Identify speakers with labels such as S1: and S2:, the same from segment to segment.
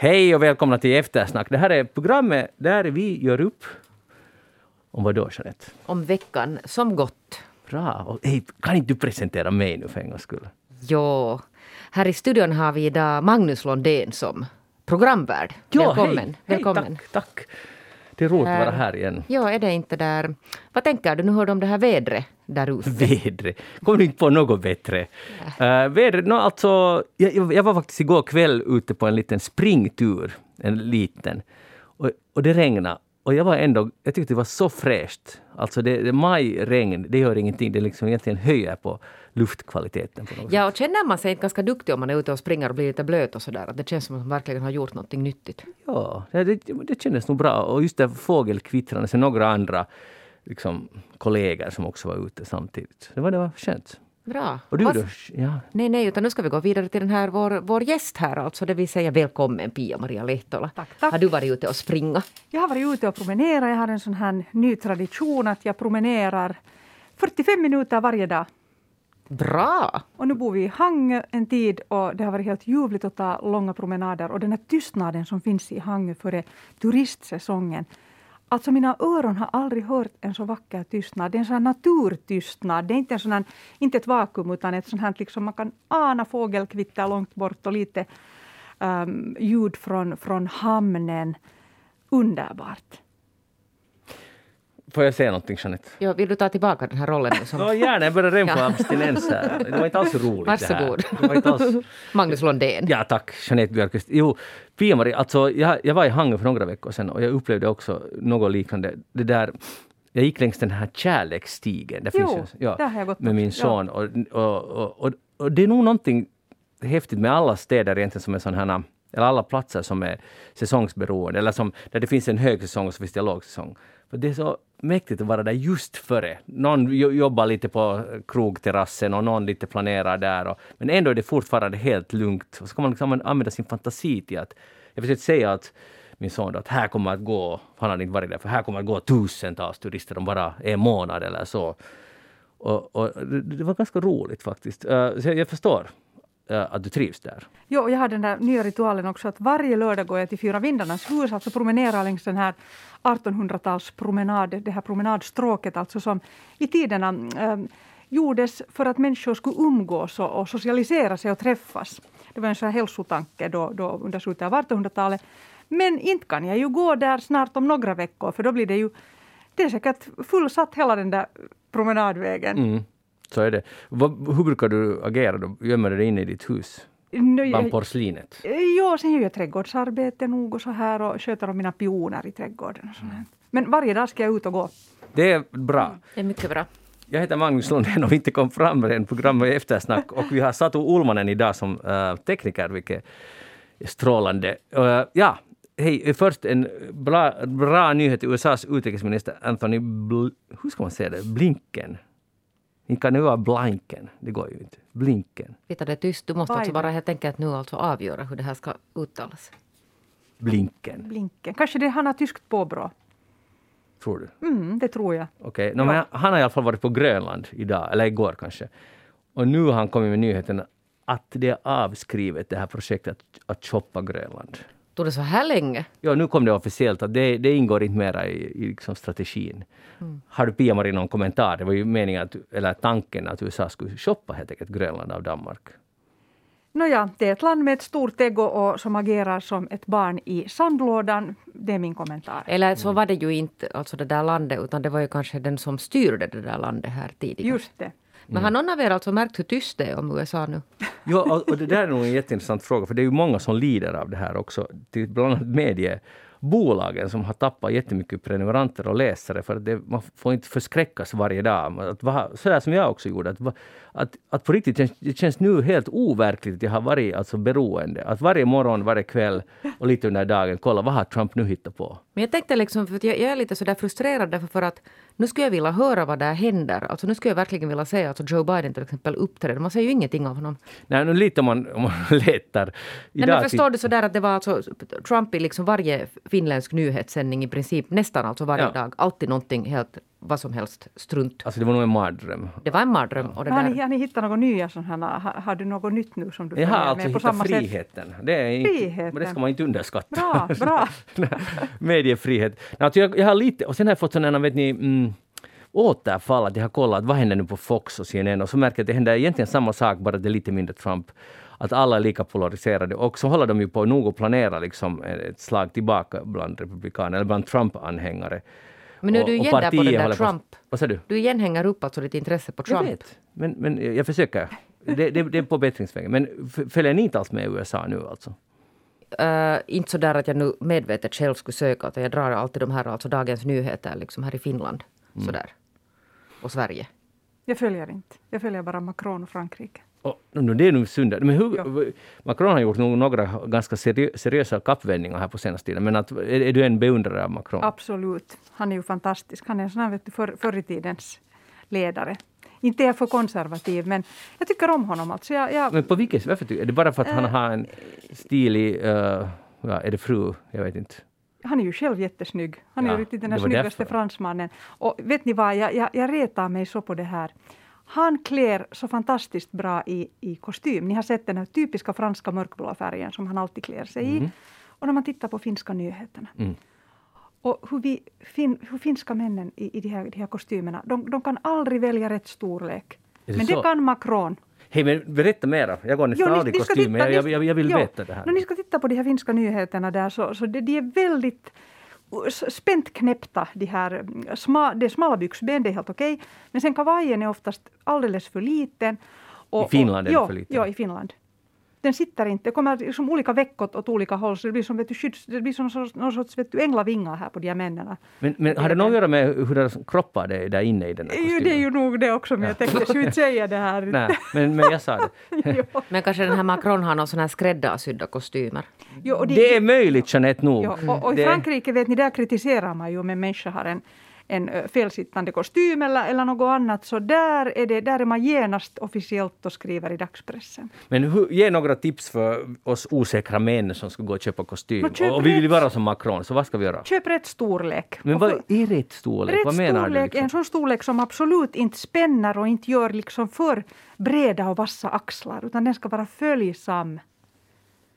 S1: Hej och välkomna till Eftersnack. Det här är programmet där vi gör upp om vad då, Jeanette?
S2: Om veckan som gått.
S1: Bra. Och, hej, kan inte du presentera mig nu för en gångs skull?
S2: Jo. Här i studion har vi idag Magnus Londén som programvärd.
S1: Ja,
S2: Välkommen.
S1: Hej,
S2: Välkommen.
S1: hej, tack, tack. Det är roligt att vara
S2: Här.
S1: här igen.
S2: Ja, är det inte där... Vad tänker du? Nu hör du om det här vädret där ute.
S1: Vädret. Kommer du inte på något bättre? Uh, vädret, no, alltså, jag, jag jag var faktiskt igår kväll ute på en liten springtur. En liten. Och, och det regnade. Och jag var ändå, jag tyckte det var så fräscht. Alltså det, det majregn, det gör ingenting. Det liksom egentligen höjer på luftkvaliteten. På något
S2: Ja, och känner man sig inte ganska duktig om man är ute och springer och blir lite blöt och sådär? Att det känns som att man verkligen har gjort någonting nyttigt.
S1: Ja, det, det, kändes nog bra. Och just det fågelkvittrandet, sen några andra liksom, kollegor som också var ute samtidigt. Det var, det var skönt.
S2: Bra.
S1: Och du då? Ja.
S2: Nej, nej, utan nu ska vi gå vidare till den här vår, vår gäst här alltså. Det vill säga välkommen Pia-Maria Lehtola.
S3: Tack, tack.
S2: Har du varit ute och springa?
S3: Jag har varit ute och promenerat. Jag har en sån här ny tradition att jag promenerar 45 minuter varje dag.
S2: Bra!
S3: Och nu bor vi i Hangö en tid och det har varit helt ljuvligt att ta långa promenader. Och den här tystnaden som finns i Hangö före turistsäsongen. Alltså mina öron har aldrig hört en så vacker tystnad. Det är en sån här naturtystnad. Det är inte, en sån här, inte ett vakuum utan ett sånt här liksom man kan ana fågelkvitter långt bort och lite um, ljud från, från hamnen. Underbart.
S1: Får jag säga någonting Jeanette?
S2: Ja, vill du ta tillbaka den här rollen som
S1: Ja, gärna. Jag börjar redan få
S2: Ja.
S1: abstinens här. Det var inte alls roligt
S2: Varsågod.
S1: det här. Det var inte alls...
S2: Magnus Londén?
S1: Ja, tack Jeanette Björkqvist. Jo, Pia-Marie, alltså jag, jag var i Hangö för några veckor sedan och jag upplevde också något liknande. Det där, jag gick längs den här kärleksstigen. Det
S3: Jo,
S1: ju-
S3: där har jag
S1: med min son. Och, och, och, och, och det är nog någonting häftigt med alla städer egentligen som är sådana här eller alla platser som är säsongsberoende, eller som, där det finns en högsäsong och så finns det en lågsäsong. För det är så mäktigt att vara där just före. Någon jobbar lite på krogterrassen och någon lite planerar där. Och, men ändå är det fortfarande helt lugnt. Och så kan man liksom använda sin fantasi till att... Jag försökte säga att min son då, att här kommer att gå, han hade inte varit där, för här kommer att gå tusentals turister om bara en månad eller så. Och, och det, var ganska roligt faktiskt. Eh, så jag, förstår eh, att du trivs där.
S3: Jo, och jag har den där nya ritualen också att varje lördag går jag till Fyra vindarnas hus, alltså promenerar längs den här 1800-talspromenad, det här promenadstråket alltså som i tiderna eh, gjordes för att människor skulle umgås och, och socialisera sig och träffas. Det var en sån här hälsotanke då, då under slutet av 1800-talet. Men inte kan jag ju gå där snart om några veckor för då blir det ju det är säkert fullsatt hela den där promenadvägen.
S1: Mm, så är det. Vad, hur brukar du agera då? Gömmer du dig inne i ditt hus?
S3: Nu, jag-
S1: Bland porslinet?
S3: Jo, sen gör jag trädgårdsarbete nog och så här och sköter om mina pioner i trädgården. Och sånt här. Men varje dag ska jag ut och gå.
S1: Det är bra.
S2: Det är mycket bra.
S1: Jag heter Magnus Lundén och vi inte kom fram med en program med eftersnack och vi har Satu Ulmanen idag som eh, tekniker, vilket är strålande. Uh, ja, hej, först en bra, bra nyhet. USAs utrikesminister Anthony Bl- hur ska man säga det? Blinken. Inte kan det vara Blinken, det går ju inte. Blinken.
S2: Vita, det är tyst. Du måste alltså bara helt enkelt nu alltså avgöra hur det här ska uttalas.
S1: Blinken,
S3: Blinken. Kanske det han har tyskt påbrå.
S1: tror du?
S3: Mm, det tror jag.
S1: Okej, no, men han har i alla fall varit på Grönland idag, eller igår kanske. Och nu har han kommit med nyheten att det är avskrivet, det här projektet att, att shoppa Grönland.
S2: Tog det så här länge?
S1: Ja, nu kom det officiellt att det, det ingår inte mera i, i liksom strategin. Har du Pia-Marie någon kommentar? Det var ju meningen, att, eller tanken att USA skulle shoppa helt enkelt Grönland av Danmark.
S3: Nåja, det är ett land med ett stort ego och som agerar som ett barn i sandlådan. Det är min kommentar.
S2: Eller så var det ju inte alltså det där landet utan det var ju kanske den som styrde det där landet här tidigare.
S3: Just det.
S2: Men har någon av er alltså märkt hur tyst det är om USA nu?
S1: Ja, och, det där är nog en jätteintressant fråga, för det är ju många som lider av det här också. Bland annat mediebolagen som har tappat jättemycket prenumeranter och läsare, för det, man får inte förskräckas varje dag. Att, så sådär som jag också gjorde, att, att, att på riktigt, det känns nu helt overkligt att jag har varit alltså beroende. Att varje morgon, varje kväll och lite under dagen kolla, vad har Trump nu hittat på?
S2: Men jag tänkte liksom, för jag, jag är lite sådär frustrerad därför för att nu skulle jag vilja höra vad där händer. Alltså nu skulle jag verkligen vilja se alltså Joe Biden till exempel uppträda. Man ser ju ingenting av honom.
S1: Nej, nu lite om man, om man letar.
S2: Nej, men förstår du sådär att det var alltså Trump i liksom varje finländsk nyhetssändning i princip nästan alltså varje
S1: Ja.
S2: dag. Alltid någonting helt vad som helst strunt.
S1: Alltså det var nog en mardröm.
S2: Det var en mardröm. Och det
S3: Har
S2: där,
S3: ni, har ni hittat något nya sådana här, har, har du något nytt nu som du
S1: Jag har
S3: följer
S1: alltså
S3: med på
S1: hittat
S3: samma sätt?
S1: friheten. Det, är inte,
S3: Friheten.
S1: men det ska man inte underskatta.
S3: Bra, bra.
S1: Mediefrihet. Alltså jag, jag har lite, och sen har jag fått sådana, vet ni, mm, återfall att jag har kollat vad händer nu på Fox och CNN och så märker jag att det händer egentligen samma sak, bara det är lite mindre Trump. Att alla är lika polariserade och så håller de ju på nog att planera liksom ett slag tillbaka bland republikaner eller bland Trump-anhängare.
S2: Men nu är du igen där på den där
S1: håller på-
S2: Trump.
S1: Vad säger du?
S2: Du igen hänger upp alltså ditt intresse på
S1: Jag
S2: Trump.
S1: vet, men, men jag försöker. Det, det, det är på bättringsvägen. Men följer ni inte alls med USA nu alltså?
S2: Uh, inte så där att jag nu medvetet själv skulle söka. Utan jag drar alltid de här alltså Dagens Nyheter liksom här i Finland.
S1: Mm.
S2: Sådär. Och Sverige.
S3: Jag följer inte. Jag följer bara Macron och Frankrike.
S1: Och, det är nog synd. Men hur,
S3: Ja.
S1: Macron har gjort några ganska seriö, seriösa kappvändningar här på senaste tiden. Men att, är, är du en beundrare av Macron?
S3: Absolut. Han är ju fantastisk. Han är en sån här vet du, för, förr i tidens ledare. Inte är jag för konservativ, men jag tycker om honom. Alltså jag, jag,
S1: Men på vilket Varför ty- Är det bara för att han
S3: Eh,
S1: har en stilig... Uh, ja, är det fru? Jag vet inte.
S3: han är ju själv jättesnygg. Han är
S1: Ja,
S3: ju riktigt den
S1: var
S3: snyggaste
S1: därför.
S3: fransmannen. Och vet ni vad, jag, jag, jag retar mig så på det här. Han klär så fantastiskt bra i, i kostym. Ni har sett den här typiska franska mörkblå färgen som han alltid klär sig i. Och när man tittar på finska nyheterna.
S1: Mm.
S3: Och hur, vi, fin, hur finska männen i, i de, här, de här kostymerna, de, de kan aldrig välja rätt storlek.
S1: Det
S3: Men
S1: så?
S3: det kan Macron.
S1: Hej, men berätta mera. Jag går nästan aldrig i kostym, men jag, jag, jag, vill
S3: jo,
S1: veta det här.
S3: No, ni ska titta på de här finska nyheterna där, så, så det, de är väldigt spänt knäppta, de här mm, sma, det är smala byxben, det är helt okej. Men sen kavajen är oftast alldeles för liten. Och,
S1: I Finland är
S3: jo,
S1: för liten?
S3: Ja, i Finland. Den sitter inte, det kommer liksom olika veckor åt olika håll, så det blir som, vet du, skydds, det blir som någon sorts, vet du, änglavingar här på de här männen.
S1: Men, men har det något att göra med hur deras kroppar det är där inne i den där
S3: Det är ju-
S1: kostymen?
S3: det är ju nog det också, men jag tänkte, jag skulle inte säga det här.
S1: Nej, men, men jag sa det.
S3: Jo.
S2: Men kanske den här Macron har någon sån här skräddarsydda kostymer.
S3: Jo, och
S1: Det är möjligt, Jeanette, nog.
S3: Ja, och, och i
S1: Det-
S3: Frankrike vet ni, där kritiserar man ju om en människa har en, en felsittande kostym eller, eller något annat. Så där är, det, där är man genast officiellt och skriver i dagspressen.
S1: Men hur, ge några tips för oss osäkra män som ska gå och köpa kostym. Och, och vi vill vara som Macron, så vad ska vi göra?
S3: Köp rätt storlek.
S1: Men vad är rätt storlek?
S3: Rätt
S1: vad menar
S3: storlek
S1: du?
S3: är en
S1: Liksom?
S3: sån storlek som absolut inte spänner och inte gör liksom för breda och vassa axlar, utan den ska vara följsam.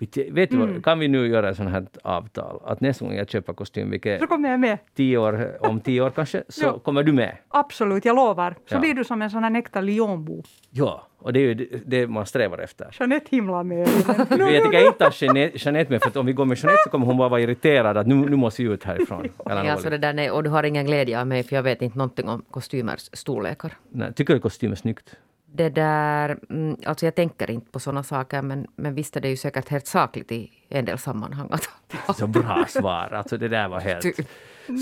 S1: Vet du-
S3: Mm.
S1: vad, kan vi nu göra en sån här avtal? Att nästa gång jag köper kostym, vilket
S3: Så kommer jag med.
S1: tio år, om tio år kanske, så kommer du med.
S3: Absolut, jag lovar. Så
S1: Ja.
S3: blir du som en sån här äkta Lyonbo.
S1: Ja, och det är ju det, man strävar efter.
S3: Jeanette himlar med.
S1: Men jag tycker inte att Jeanette, Jeanette med, för att om vi går med Jeanette så kommer hon bara vara irriterad att nu, nu måste vi ut härifrån. Eller
S2: Ja, så det där, nej, och du har ingen glädje av mig för jag vet inte någonting om kostymers storlekar.
S1: Nej, tycker du kostym är snyggt?
S2: Det där, mm, alltså jag tänker inte på såna saker men, men visst är det ju säkert helt sakligt i en del sammanhang.
S1: Så bra svar. Alltså det där var helt
S2: Typ.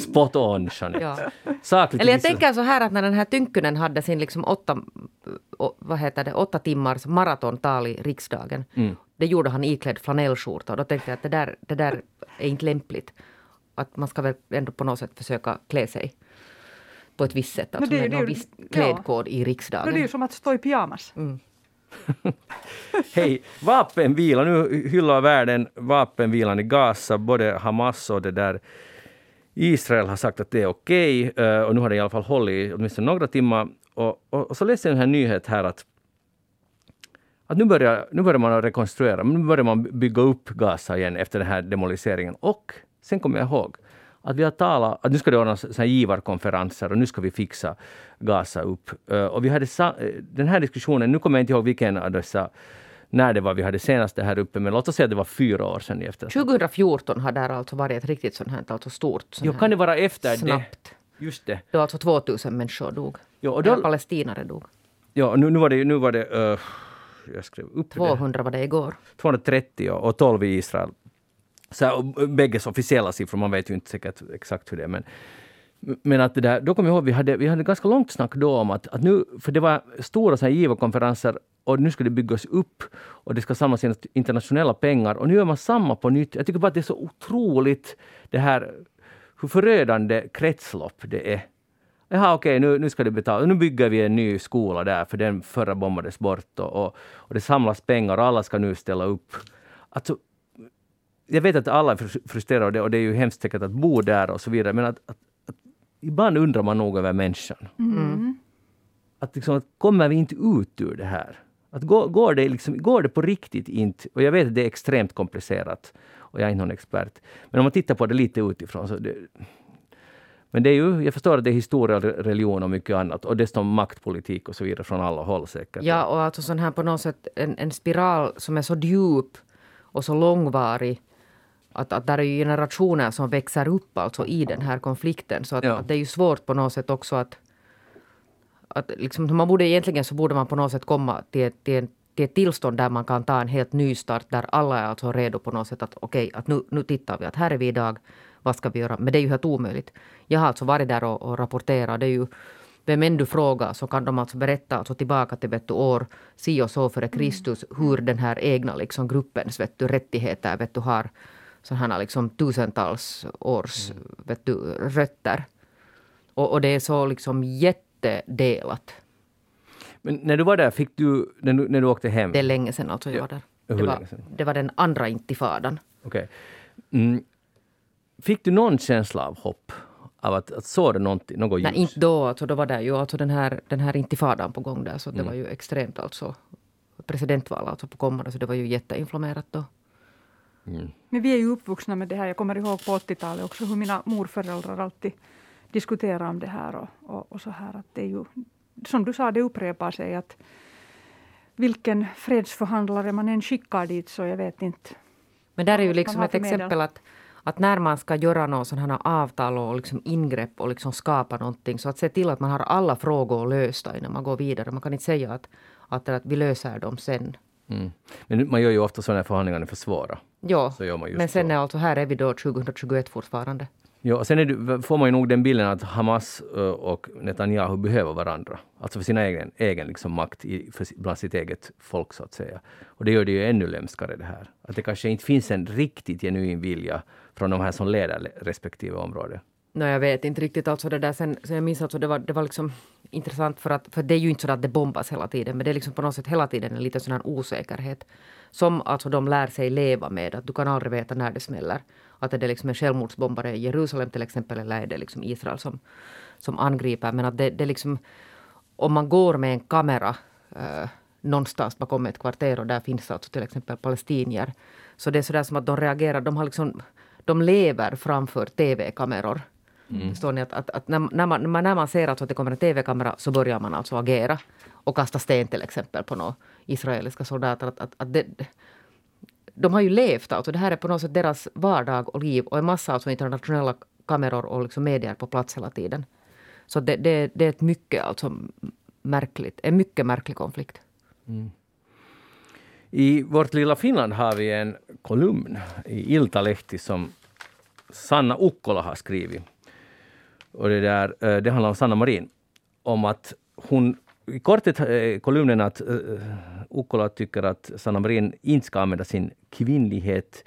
S1: spot on, Jeanette.
S2: Ja.
S1: Sakligt
S2: Eller jag tänker så här att när den här Tynkkynen hade sin liksom åtta, vad heter det, åtta timmars maratontal i riksdagen.
S1: Mm.
S2: Det gjorde han iklädd flanellskjorta och då tänkte jag att det där, det där är inte lämpligt. Att man ska väl ändå på något sätt försöka klä sig på ett visst sätt. Alltså
S3: det är
S2: med
S3: ju-
S2: viss
S3: ja.
S2: klädkod i
S3: No,
S2: riksdagen.
S3: det är ju som att stå i pyjamas.
S1: Hej, vapenvila. Nu hyllar världen vapenvilan i Gaza. Både Hamas och det där Israel har sagt att det är okej. eh, och nu har det i alla fall hållit i åtminstone några timmar. Och, och, och så läste jag en här nyhet här att, att nu, börjar, nu börjar man rekonstruera. Nu börjar man bygga upp Gaza igen efter den här demoliseringen. Och sen kommer jag ihåg att vi har talat att nu ska det ordnas så här givarkonferenser och nu ska vi fixa Gaza upp. Eh, och vi hade eh, den här diskussionen, nu kommer jag inte ihåg vilken av dessa när det var vi hade senast det här uppe, men låt oss säga att det var fyra år sedan. Efter.
S2: 2014 har där alltså varit ett riktigt sånt här, alltså stort. sånt
S1: Jo, kan det vara efter
S2: snabbt.
S1: det? Just det.
S2: Då alltså 2000 människor dog.
S1: Jo, och
S2: Eller
S1: då,
S2: palestinare dog.
S1: ja, nu, nu var det, nu var det eh, jag skrev upp det.
S2: 200 var det igår.
S1: 230 och, och 12 i Israel. Så, här, bägges officiella siffror, man vet ju inte säkert exakt hur det är. Men, men att det där, då kommer jag ihåg, vi hade, vi hade ganska långt snack då om att, att nu, för det var stora så här givarkonferenser och nu ska det byggas upp och det ska samlas in internationella pengar och nu gör man samma på nytt. Jag tycker bara att det är så otroligt det här hur förödande kretslopp det är. Jaha, okej, nu, nu ska det betalas. Nu bygger vi en ny skola där, för den förra bombades bort. Och, och, och det samlas pengar och alla ska nu ställa upp. Alltså, jag vet att alla är frus- frustrerade och det är ju hemskt säkert att bo där och så vidare, men att, att, att ibland undrar man nog över människan.
S3: Mm.
S1: Att liksom, att kommer vi inte ut ur det här? Att går, går, det liksom, går det på riktigt inte? Och jag vet att det är extremt komplicerat och jag är inte någon expert. Men om man tittar på det lite utifrån så det, men det är ju, jag förstår att det är historia, religion och mycket annat. Och dessutom maktpolitik och så vidare från alla håll säkert.
S2: Ja, och alltså sån här på något sätt en, en spiral som är så djup och så långvarig. Att, att där är generationer som växer upp alltså i den här konflikten. Så att,
S1: Ja.
S2: att det är ju svårt på något sätt också att... att liksom, man borde egentligen så borde man på något sätt komma till, till, till ett tillstånd där man kan ta en helt ny start. Där alla är alltså redo på något sätt att okej, att nu, nu tittar vi att här är vi idag. Vad ska vi göra? Men det är ju helt omöjligt. Jag har alltså varit där och, och rapporterat. Det är ju vem än du frågar så kan de alltså berätta alltså tillbaka till vet du, år si och så före Kristus hur den här egna liksom, gruppens vet du, rättigheter vet du, har sådana liksom, tusentals års vet du, rötter. Och, och det är så liksom jättedelat.
S1: Men när du var där, fick du, när du, när du åkte hem?
S2: Det är länge sedan alltså jag var där.
S1: Hur
S2: Det var, det var den andra intifadan.
S1: Okej. Mm. Fick du någon känsla av hopp? Av att, att såg du något ljus?
S2: Nej, inte då. Alltså, då var det ju alltså den här, den här intifadan på gång där. Så det var ju extremt alltså. Presidentval alltså på kommande. Så det var ju jätteinflammerat då.
S3: Men vi är ju uppvuxna med det här. Jag kommer ihåg på 80-talet också hur mina morföräldrar alltid diskuterade om det här. Och, och, och så här att det är ju, som du sa, det upprepar sig att vilken fredsförhandlare man än skickar dit så jag vet inte.
S2: Men där är ju liksom ett exempel att, att när man ska göra någon sån här avtal och liksom ingrepp och liksom skapa någonting så att se till att man har alla frågor lösta innan man går vidare. Man kan inte säga att, att, att vi löser dem sen.
S1: Mm. Men man gör ju ofta sådana här förhandlingar för.
S2: Ja,
S1: gör man just
S2: men sen
S1: så.
S2: är alltså här är vi då 2021 fortfarande.
S1: Ja, och sen det, får man ju nog den bilden att Hamas eh, och Netanyahu behöver varandra. Alltså för sin egen, egen liksom makt i, för, bland sitt eget folk, så att säga. Och det gör det ju ännu lömskare det här. Att det kanske inte finns en riktigt genuin vilja från de här som leder le- respektive område.
S2: Nej, jag vet inte riktigt. Alltså det där. Sen, sen jag minns alltså det var, det var liksom intressant för att för det är ju inte så att det bombas hela tiden men det är liksom på något sätt hela tiden en liten sån här osäkerhet som alltså de lär sig leva med. Att du kan aldrig veta när det smäller. Att är det liksom en självmordsbombare i Jerusalem till exempel eller är det liksom Israel som, som angriper. Men att det, det liksom om man går med en kamera eh, någonstans bakom ett kvarter och där finns alltså till exempel palestinier. Så det är sådär som att de reagerar, de har liksom de lever framför tv-kameror. Förstår ni? Att, att, att när, när, man, när man ser alltså att det kommer en tv-kamera så börjar man alltså agera och kasta sten till exempel på några israeliska soldater. Att, att, att det, de har ju levt, alltså det här är på något sätt deras vardag och liv och en massa alltså internationella kameror och liksom medier på plats hela tiden. Så det, det, det är ett mycket alltså märkligt, en mycket märklig konflikt.
S1: I vårt lilla Finland har vi en kolumn i Iltalehti som Sanna Ukkola har skrivit. Och det, där, eh, det handlar om Sanna Marin. Om att hon, i korthet är kolumnen att uh, Ukkola tycker att Sanna Marin inte ska använda sin kvinnlighet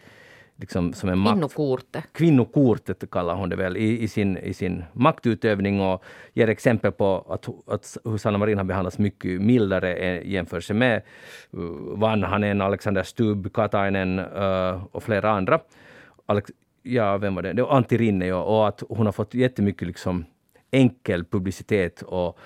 S1: liksom som en makt
S2: Innokortet.
S1: kvinnokortet kallar hon det väl i, i, sin, i sin maktutövning och ger exempel på att, att hur Sanna Marin har behandlats mycket mildare i jämförelse med uh, Vanhanen, Alexander Stubb, Katainen uh, och flera andra. Alex, ja, vem var det? Det var Antti Rinne ja, och att hon har fått jättemycket liksom enkel publicitet och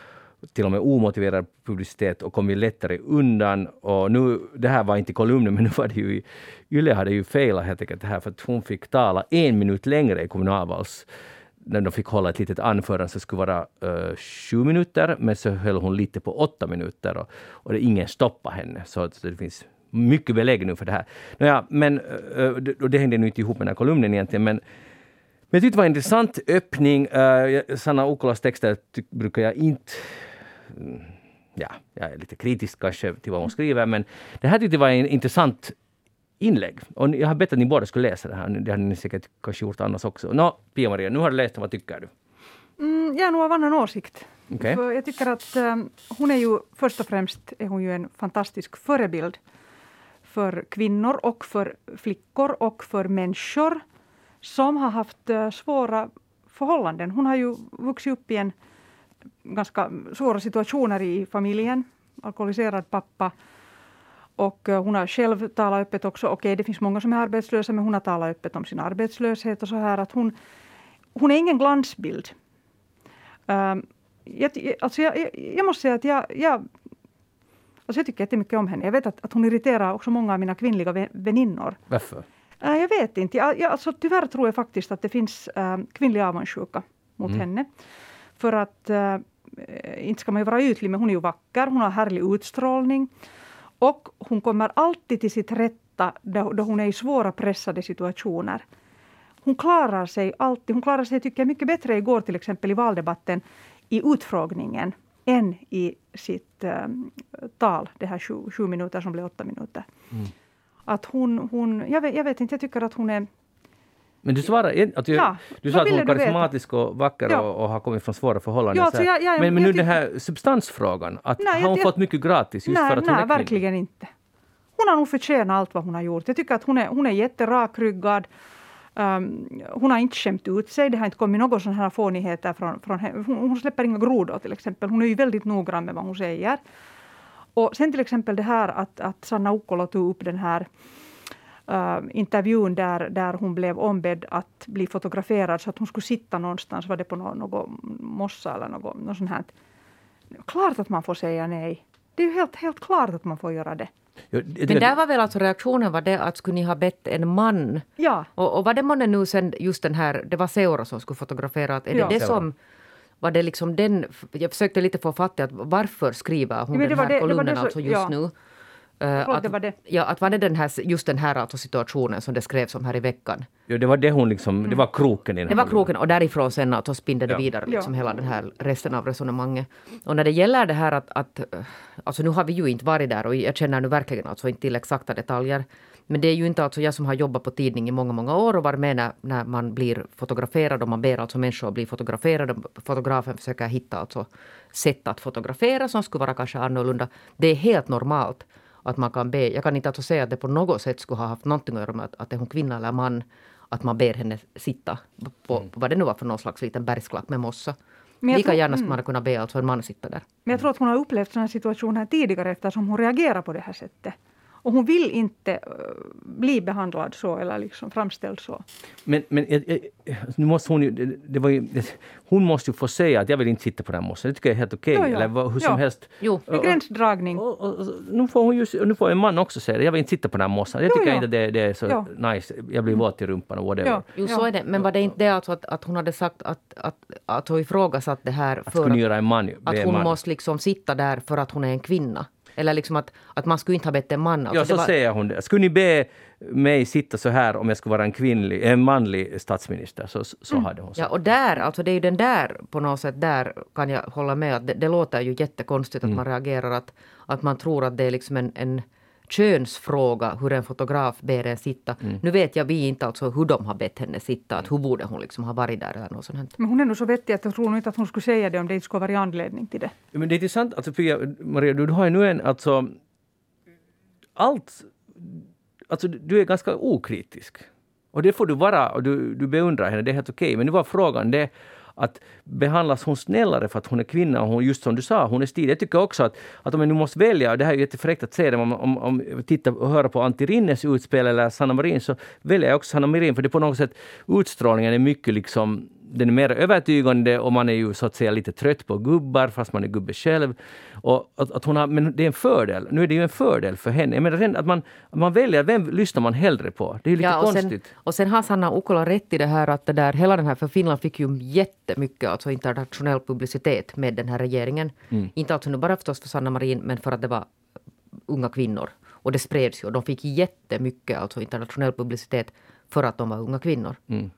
S1: till och med omotiverad publicitet och kommit lättare undan. Och nu, det här var inte kolumnen, men nu var det ju i Yle hade ju failat helt enkelt det här för att hon fick tala en minut längre i kommunalvals när de fick hålla ett litet anförande som skulle vara uh, sju minuter, men så höll hon lite på åtta minuter och, och det, ingen stoppade henne. Så det finns mycket belägg nu för det här. Nåja, men, uh, det, och det hängde nu inte ihop med den här kolumnen egentligen, men men jag tyckte det var en intressant öppning. Uh, Sanna Ukkolas texter brukar jag inte... mm, Ja, jag är lite kritisk kanske till vad hon skriver, men det här tyckte jag var en intressant inlägg. Och jag har bett att ni båda skulle läsa det här. Det hade ni säkert kanske gjort annars också. Nå, Pia-Maria, nu har du läst det. Vad tycker du?
S3: Mm, jag är nog av annan åsikt. För jag tycker att um, hon är ju först och främst är hon ju en fantastisk förebild för kvinnor och för flickor och för människor som har haft eh, svåra förhållanden. Hon har ju vuxit upp i en ganska svåra situationer i familjen. Alkoholiserad pappa. Och eh, hon har själv talat öppet också. Okej, det finns många som är arbetslösa, men hon har talat öppet om sin arbetslöshet och så här att hon, hon är ingen glansbild. Um, jag, alltså jag, jag, jag, måste säga att jag, jag, alltså jag tycker jättemycket om henne. Jag vet att, att hon irriterar också många av mina kvinnliga väninnor.
S1: Varför?
S3: Uh, jag vet inte. Jag, jag, alltså, tyvärr tror jag faktiskt att det finns uh, kvinnlig avundsjuka mot mm. henne. För att, uh, inte ska man ju vara ytlig, men hon är ju vacker, hon har härlig utstrålning. Och hon kommer alltid till sitt rätta då, då hon är i svåra pressade situationer. Hon klarar sig alltid. Hon klarar sig, tycker jag, mycket bättre igår till exempel i valdebatten i utfrågningen än i sitt um, tal, det här sju, sju, minuter som blev åtta minuter. Mm. Att hon, hon jag, vet, jag vet inte, jag tycker att hon är
S1: men du svarade att du, ja, du sa att hon är karismatisk och vacker ja. och, och, har kommit från svåra förhållanden. Ja, alltså jag, jag, men, men nu den här substansfrågan, att nej, har hon fått mycket gratis just
S3: nej,
S1: för att hon
S3: nej,
S1: är
S3: verkligen inte. Hon har nog förtjänat allt vad hon har gjort. Jag tycker att hon är, hon är jätterakrygad. Um, hon har inte skämt ut sig. Det har inte kommit några sådana här fånigheter från, från henne. Hon, hon släpper inga grodor till exempel. Hon är ju väldigt noggrann med vad hon säger. Och sen till exempel det här att, att Sanna Ukkola tog upp den här uh, intervjun där, där hon blev ombedd att bli fotograferad så att hon skulle sitta någonstans, var det på någon, någon mossa eller något, något sånt här. Klart att man får säga nej. Det är ju helt, helt klart att man får göra det.
S2: Jo, det, Men där var väl alltså reaktionen var det att skulle ni ha bett en man?
S3: Ja.
S2: Och, och var det månne nu sen just den här, det var Seura som skulle fotografera, att är ja. det det som var det liksom den, jag försökte lite få fatt i att varför skriver hon ja, den här det, kolumnen det så, alltså just ja. nu?
S3: Uh, att, det var det.
S2: Ja, att var det den här, just den här alltså situationen som det skrevs om här i veckan?
S1: Ja, det var det hon liksom, mm. det var kroken i den
S2: Det var kroken och därifrån sen alltså spinner det ja. vidare liksom ja. hela den här resten av resonemanget. Och när det gäller det här att, att, alltså nu har vi ju inte varit där och jag känner nu verkligen alltså inte till exakta detaljer. Men det är ju inte alltså jag som har jobbat på tidning i många, många år och varit med när, när man blir fotograferad och man ber alltså människor att bli fotograferade. Fotografen försöker hitta alltså sätt att fotografera som skulle vara kanske annorlunda. Det är helt normalt att man kan be. Jag kan inte alltså säga att det på något sätt skulle ha haft någonting att göra med att, att det är hon kvinna eller man. Att man ber henne sitta på, mm. vad det nu var för någon slags liten bergsklack med mossa. Lika tror, gärna skulle mm. man kunna be alltså en man sitta där.
S3: Men jag tror att hon har upplevt sådana situationer tidigare eftersom hon reagerar på det här sättet. Och hon vill inte uh, bli behandlad så eller liksom framställd så.
S1: Men, men nu måste hon ju, det var ju, hon måste ju få säga att jag vill inte sitta på den mossen. Det tycker jag är helt okej. Okay, eller hur som ja. helst.
S3: Jo. En gränsdragning. Och, och, och,
S1: nu, får hon ju, nu får en man också säga det. Jag vill inte sitta på den mossen. Jag tycker jo, inte det, det, är så nice. Jag blir våt i rumpan och whatever. Ja.
S2: Jo, så är det. Men var det inte det alltså att, att hon hade sagt att, att, att hon ifrågasatt det här
S1: för att, att, man,
S2: att hon man. måste liksom sitta där för att hon är en kvinna? Eller liksom att, att man skulle inte ha bett en man.
S1: Alltså ja, så var... säger hon det. Skulle ni be mig sitta så här om jag skulle vara en kvinnlig, en manlig statsminister, så, så mm. hade hon sagt.
S2: Ja, och där, alltså det är ju den där, på något sätt, där kan jag hålla med att det, det låter ju jättekonstigt att mm. man reagerar att, att man tror att det är liksom en, en könsfråga hur en fotograf ber en sitta. Mm. Nu vet jag vi inte alltså hur de har bett henne sitta, att hur borde hon liksom ha varit där eller något sånt.
S3: Men hon är nog så vettig att jag tror nog inte att hon skulle säga det om det inte skulle vara anledning till det.
S1: Men det är intressant, alltså Pia, Maria, du har ju nu en, alltså allt, alltså du är ganska okritisk. Och det får du vara, och du, du beundrar henne, det är helt okej. Okay. Men nu var frågan det att behandlas hon snällare för att hon är kvinna och hon, just som du sa, hon är stilig. Jag tycker också att, att om jag nu måste välja, och det här är ju jättefräckt att säga det, om, om, om tittar och hör på Antti Rinnes utspel eller Sanna Marin så väljer jag också Sanna Marin för det på något sätt utstrålningen är mycket liksom den är mer övertygande och man är ju så att säga lite trött på gubbar fast man är gubbe själv. Och att, att hon har, men det är en fördel. Nu är det ju en fördel för henne. Jag menar att man, man väljer, vem lyssnar man hellre på? Det är ju lite ja, och konstigt.
S2: Sen, och sen har Sanna Ukkola rätt i det här att det där, hela den här, för Finland fick ju jättemycket alltså internationell publicitet med den här regeringen. Mm. Inte alltså nu bara förstås för Sanna Marin men för att det var unga kvinnor. Och det spreds ju. De fick jättemycket alltså internationell publicitet för att de var unga kvinnor. Mm.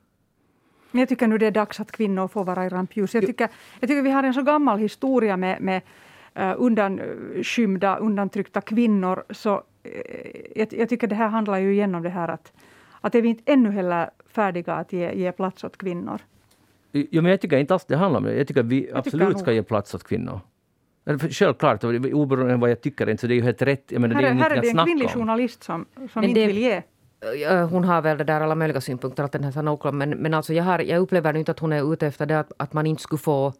S3: Jag tycker nu det är dags att kvinnor får vara i rampljus. Jag tycker, jag tycker vi har en så gammal historia med, med uh, undanskymda, undantryckta kvinnor. Så uh, jag, jag, tycker det här handlar ju igen om det här att, att är vi inte ännu heller färdiga att ge, ge plats åt kvinnor.
S1: Ja, men jag tycker inte alls det handlar om det. Jag tycker att vi jag absolut tycker ska ge plats åt kvinnor. Självklart, oberoende av vad jag tycker, så det är ju helt rätt. Jag
S3: menar, här, det är här är det en kvinnlig journalist som, som inte vill ge
S2: hon har väl det där alla möjliga synpunkter, att den här Sanna men, men alltså jag, har, jag upplever inte att hon är ute efter det att, att man inte skulle få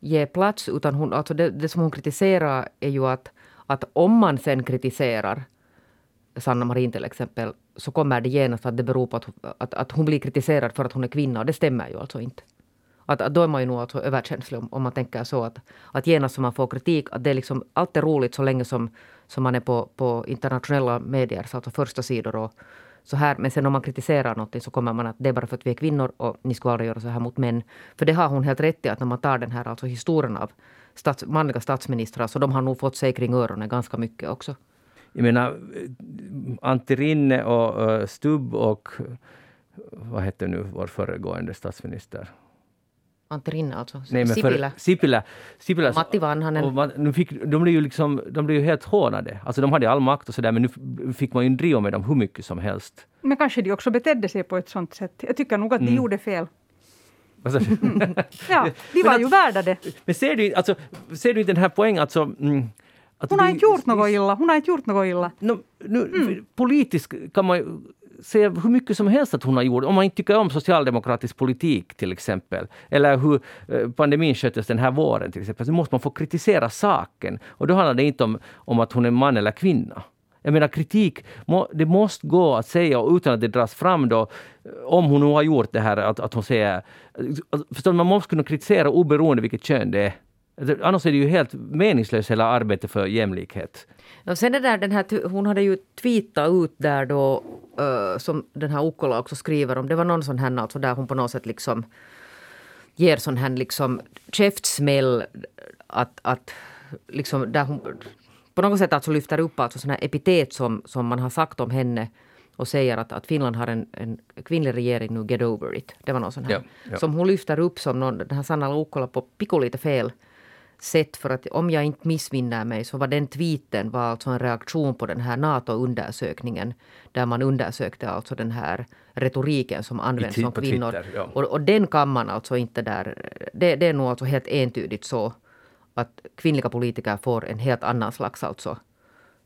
S2: ge plats, utan hon, alltså det, det som hon kritiserar är ju att, att om man sen kritiserar Sanna Marin till exempel, så kommer det genast att det beror på att, att, att hon blir kritiserad för att hon är kvinna, och det stämmer ju alltså inte. Att, att då är man ju nog alltså överkänslig om, om man tänker så att, att genast som man får kritik, att det är liksom, allt är roligt så länge som, som man är på, på internationella medier, alltså första sidor och så här. Men sen om man kritiserar någonting så kommer man att det är bara för att vi är kvinnor och ni skulle aldrig göra så här mot män. För det har hon helt rätt i att när man tar den här alltså historien av stats, manliga statsministrar så de har nog fått sig kring öronen ganska mycket också.
S1: Jag menar, Antti Rinne och uh, Stubb och vad hette nu vår föregående statsminister?
S2: Antti Rinne alltså?
S1: Nej, men Sipilä. För, Sipilä, Sipilä
S2: Matti Vanhanen.
S1: Och man, nu fick, de, blev ju liksom, de blev ju helt hånade. Alltså de hade all makt och sådär men nu fick man ju driva med dem hur mycket som helst.
S3: Men kanske de också betedde sig på ett sånt sätt. Jag tycker nog att de mm. gjorde fel. Mm. Ja, de var att, ju värda det.
S1: Men ser du, alltså, ser du den här poängen? Alltså, mm,
S3: hon har inte gjort något illa. Hon har inte gjort något illa.
S1: No, nu, mm. Politiskt kan man säga hur mycket som helst att hon har gjort. Om man inte tycker om socialdemokratisk politik till exempel. Eller hur eh, pandemin sköttes den här våren till exempel. Så måste man få kritisera saken. Och då handlar det inte om, om att hon är man eller kvinna. Jag menar kritik, det måste gå att säga utan att det dras fram då, eh, om hon nu har gjort det här, att, att hon säger... Eh, alltså, förstår man måste kunna kritisera oberoende vilket kön det är. Annars är det ju helt meningslöst hela arbetet för jämlikhet.
S2: Och sen det där, den här, hon hade ju tweetat ut där då, uh, som den här Ukkola också skriver om. Det var någon sån här alltså där hon på något sätt liksom ger sån här liksom käftsmäll att, att liksom där hon på något sätt alltså lyfter upp alltså såna epitet som, som man har sagt om henne och säger att, att Finland har en, en kvinnlig regering nu, get over it. Det var någon sån här. Ja, ja. Som hon lyfter upp som någon, den här Sanna Ukkola på picko lite fel sätt. För att om jag inte missminner mig så var den tweeten var alltså en reaktion på den här NATO-undersökningen. Där man undersökte alltså den här retoriken som används om kvinnor. Twitter, ja. och, och, den kan man alltså inte där... Det, det är nog alltså helt entydigt så att kvinnliga politiker får en helt annan slags alltså,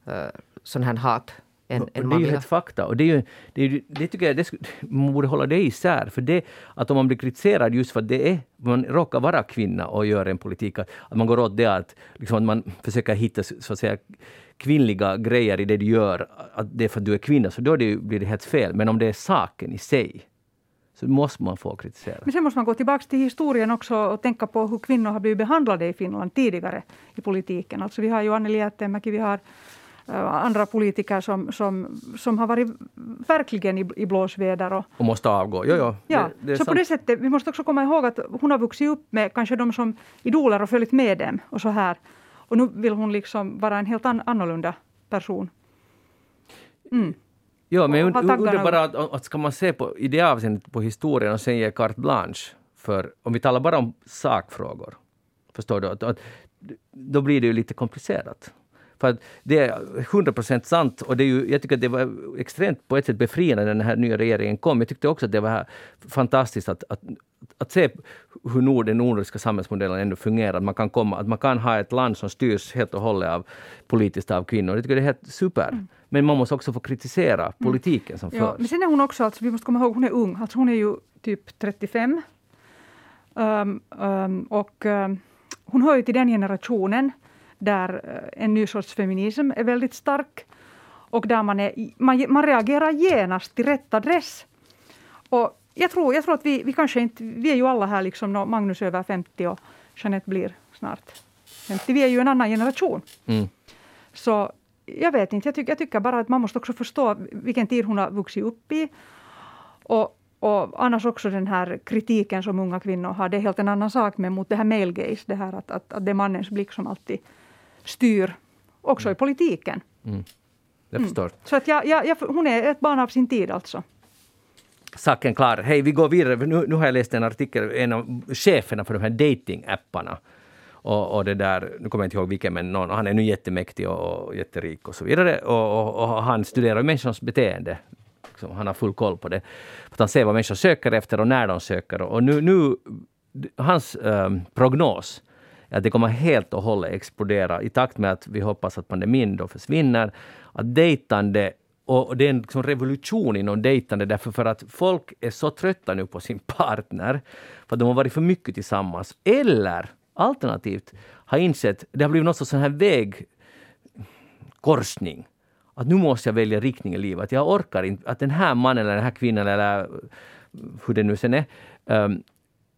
S2: uh, sån här hat än, än
S1: Det är ju ett fakta. Och det, är ju, det, är, det tycker jag det, man borde hålla det isär. För det, att om man blir kritiserad just för att det är, man råkar vara kvinna och gör en politik, att, man går åt det att, liksom, att man försöker hitta så att säga, kvinnliga grejer i det du gör, att det är för att du är kvinna, så då det, blir det helt fel. Men om det är saken i sig, så måste man få kritisera.
S3: Men sen måste man gå tillbaka till historien också och tänka på hur kvinnor har blivit behandlade i Finland tidigare i politiken. Alltså vi har ju Anneli Jäätteenmäki, vi har andra politiker som, som, som har varit verkligen i, i blåsväder. Och,
S1: och måste avgå. Jo, jo,
S3: ja, det, det så sant. på det sättet, vi måste också komma ihåg att hon har vuxit upp med kanske de som idoler och följt med dem. Och så här. Och nu vill hon liksom vara en helt an, annorlunda person.
S1: Mm. Ja, men jag undrar bara att, att ska man se på, i det avseendet på historien och sen ge carte blanche för, om vi talar bara om sakfrågor, förstår du? Att, att, då blir det ju lite komplicerat. För att det är 100 procent sant och det är ju, jag tycker att det var extremt på ett sätt befriande när den här nya regeringen kom. Jag tyckte också att det var fantastiskt att, att, att se hur nord, den nordiska samhällsmodellen ändå fungerar. Att man, kan komma, att man kan ha ett land som styrs helt och hållet av politiskt av kvinnor. Jag tycker det är helt super. Mm. Men man måste också få kritisera mm. politiken som
S3: ja,
S1: förs.
S3: Men sen är hon också, alltså, vi måste komma ihåg, hon är ung. Alltså hon är ju typ 35. Um, um, och um, hon hör ju till den generationen där eh, en ny sorts feminism är väldigt stark och där man, är, man, man reagerar genast till rätt adress. Och jag tror, jag tror att vi, vi kanske inte, vi är ju alla här liksom, Magnus över 50 och Jeanette blir snart 50. Vi är ju en annan generation. Mm. Så jag vet inte, jag, tycker, jag tycker bara att man måste också förstå vilken tid hon har vuxit upp i. Och, och annars också den här kritiken som unga kvinnor har, det är helt en annan sak, men mot det här male gaze, det här att, att, att det är mannens blick som alltid styr också mm. i politiken.
S1: Mm. Jag förstår. Mm.
S3: Så att jag, jag, jag, hon är ett barn av sin tid alltså.
S1: Saken klar. Hej, vi går vidare. Nu, nu har jag läst en artikel, en av cheferna för de här datingapparna. Och, och det där, nu kommer jag inte ihåg vilken, men någon, han är nu jättemäktig och, och jätterik och så vidare. Och, och, och han studerar människors beteende. Så han har full koll på det. Att han ser vad människor söker efter och när de söker. Och nu, nu hans um, prognos att det kommer helt och hållet explodera i takt med att vi hoppas att pandemin då försvinner. Att dejtande och det är en liksom revolution inom dejtande därför för att folk är så trötta nu på sin partner för att de har varit för mycket tillsammans. Eller alternativt har insett, det har blivit något sån här vägkorsning. Att nu måste jag välja riktning i livet. Jag orkar inte, att den här mannen eller den här kvinnan eller hur det nu sen är, um,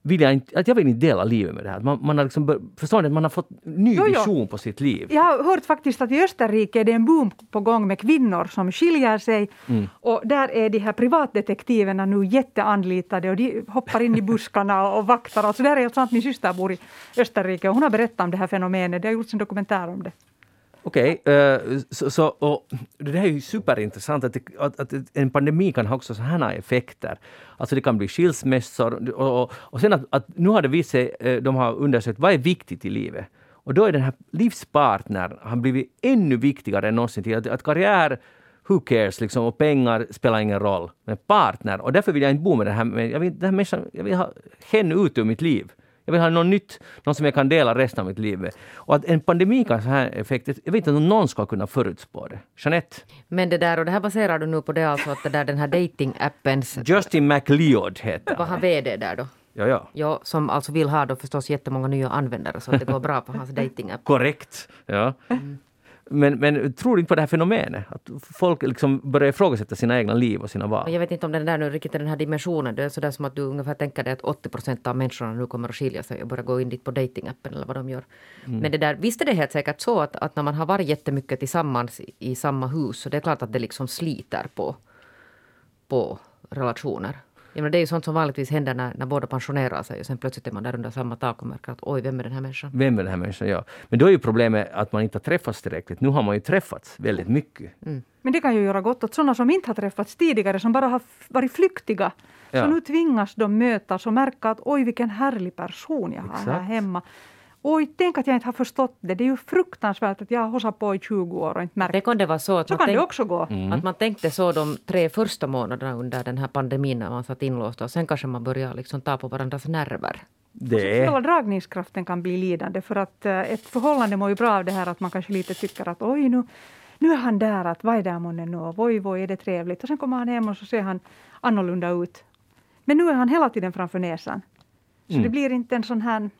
S1: vill jag inte, att jag vill inte dela livet med det här. Man, man har liksom, bör- förstår ni, man har fått ny
S3: Jo, jo.
S1: vision på sitt liv.
S3: Jag har hört faktiskt att i Österrike är det en boom på gång med kvinnor som skiljer sig. Och där är de här privatdetektiverna nu jätteanlitade och de hoppar in i buskarna och, och vaktar. Alltså där är ett sånt, min syster bor i Österrike och hon har berättat om det här fenomenet. Det har gjorts en dokumentär om det.
S1: Okej, okay, så, så, och det här är ju superintressant att, det, att, att en pandemi kan ha också sådana här effekter. Alltså det kan bli skilsmässor och, och, och sen att, att nu har det visat sig, eh, de har undersökt vad är viktigt i livet. Och då är den här livspartnern har blivit ännu viktigare än någonsin tidigare. Att, att karriär, who cares, liksom, och pengar spelar ingen roll. Men partner, och därför vill jag inte bo med den här, jag vill, den här människan, jag vill ha henne ut ur mitt liv. Jag vill ha något nytt, någon som jag kan dela resten av mitt liv med. Och att en pandemi kan ha så här effekter, jag vet inte om någon ska kunna förutspå det. Jeanette,
S2: Men det där, och det här baserar du nu på det alltså att det där, den här datingappens,
S1: Justin McLeod heter
S2: var han VD där då?
S1: Ja, ja.
S2: Ja, som alltså vill ha då förstås jättemånga nya användare så att det går bra på hans datingapp.
S1: Korrekt. Ja. Men, men tror du inte på det här fenomenet? Att folk liksom börjar ifrågasätta sina egna liv och sina val?
S2: jag vet inte om den där nu riktigt är den här dimensionen. Det är sådär som att du ungefär tänker dig att 80 procent av människorna nu kommer att skilja sig och börja gå in dit på datingappen eller vad de gör. Men det där, visst är det helt säkert så att, att när man har varit jättemycket tillsammans i, i samma hus så det är klart att det liksom sliter på, på relationer. Jag menar, det är ju sånt som vanligtvis händer när, när båda pensionerar sig och sen plötsligt är man där under samma tak och märker att oj, vem är den här människan?
S1: Vem är den här människan? Ja. Men då är ju problemet att man inte har träffats tillräckligt. Nu har man ju träffats väldigt mycket.
S3: Men det kan ju göra gott åt sådana som inte har träffats tidigare, som bara har varit flyktiga.
S1: Ja.
S3: Så nu tvingas de mötas och märka att oj vilken härlig person jag har här
S1: Exakt.
S3: hemma. Oj, tänk att jag inte har förstått det. Det är ju fruktansvärt att jag har håsat på i 20 år och inte märkt.
S2: Det kan det vara så att
S3: Så
S2: man
S3: kan det
S2: tänk-
S3: också gå.
S2: Att man tänkte så de tre första månaderna under den här pandemin när man satt inlåst och sen kanske man börjar liksom ta på varandras nerver.
S1: Det är...
S3: Hela dragningskraften kan bli lidande för att eh, ett förhållande mår ju bra av det här att man kanske lite tycker att oj nu, nu är han där, att vad är där månne nu, och oj oj är det trevligt. Och sen kommer han hem och så ser han annorlunda ut. Men nu är han hela tiden framför näsan. Så
S1: Mm.
S3: det blir inte en sån här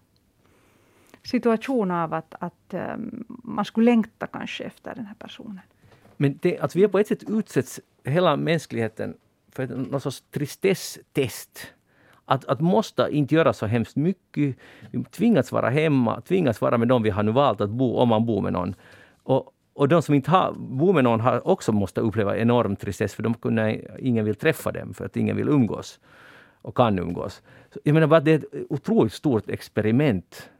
S3: situation av att, att ehm, man skulle längta kanske efter den här personen.
S1: Men det, att vi har på ett sätt utsätts, hela mänskligheten, för någon sorts tristesstest. Att, att måste inte göra så hemskt mycket. Vi tvingas vara hemma, tvingas vara med dem vi har nu valt att bo, om man bor med någon. Och, och de som inte har, bor med någon har också måste uppleva enorm tristess för de kunde, ingen vill träffa dem för att ingen vill umgås och kan umgås. Jag menar bara att det är ett otroligt stort experiment.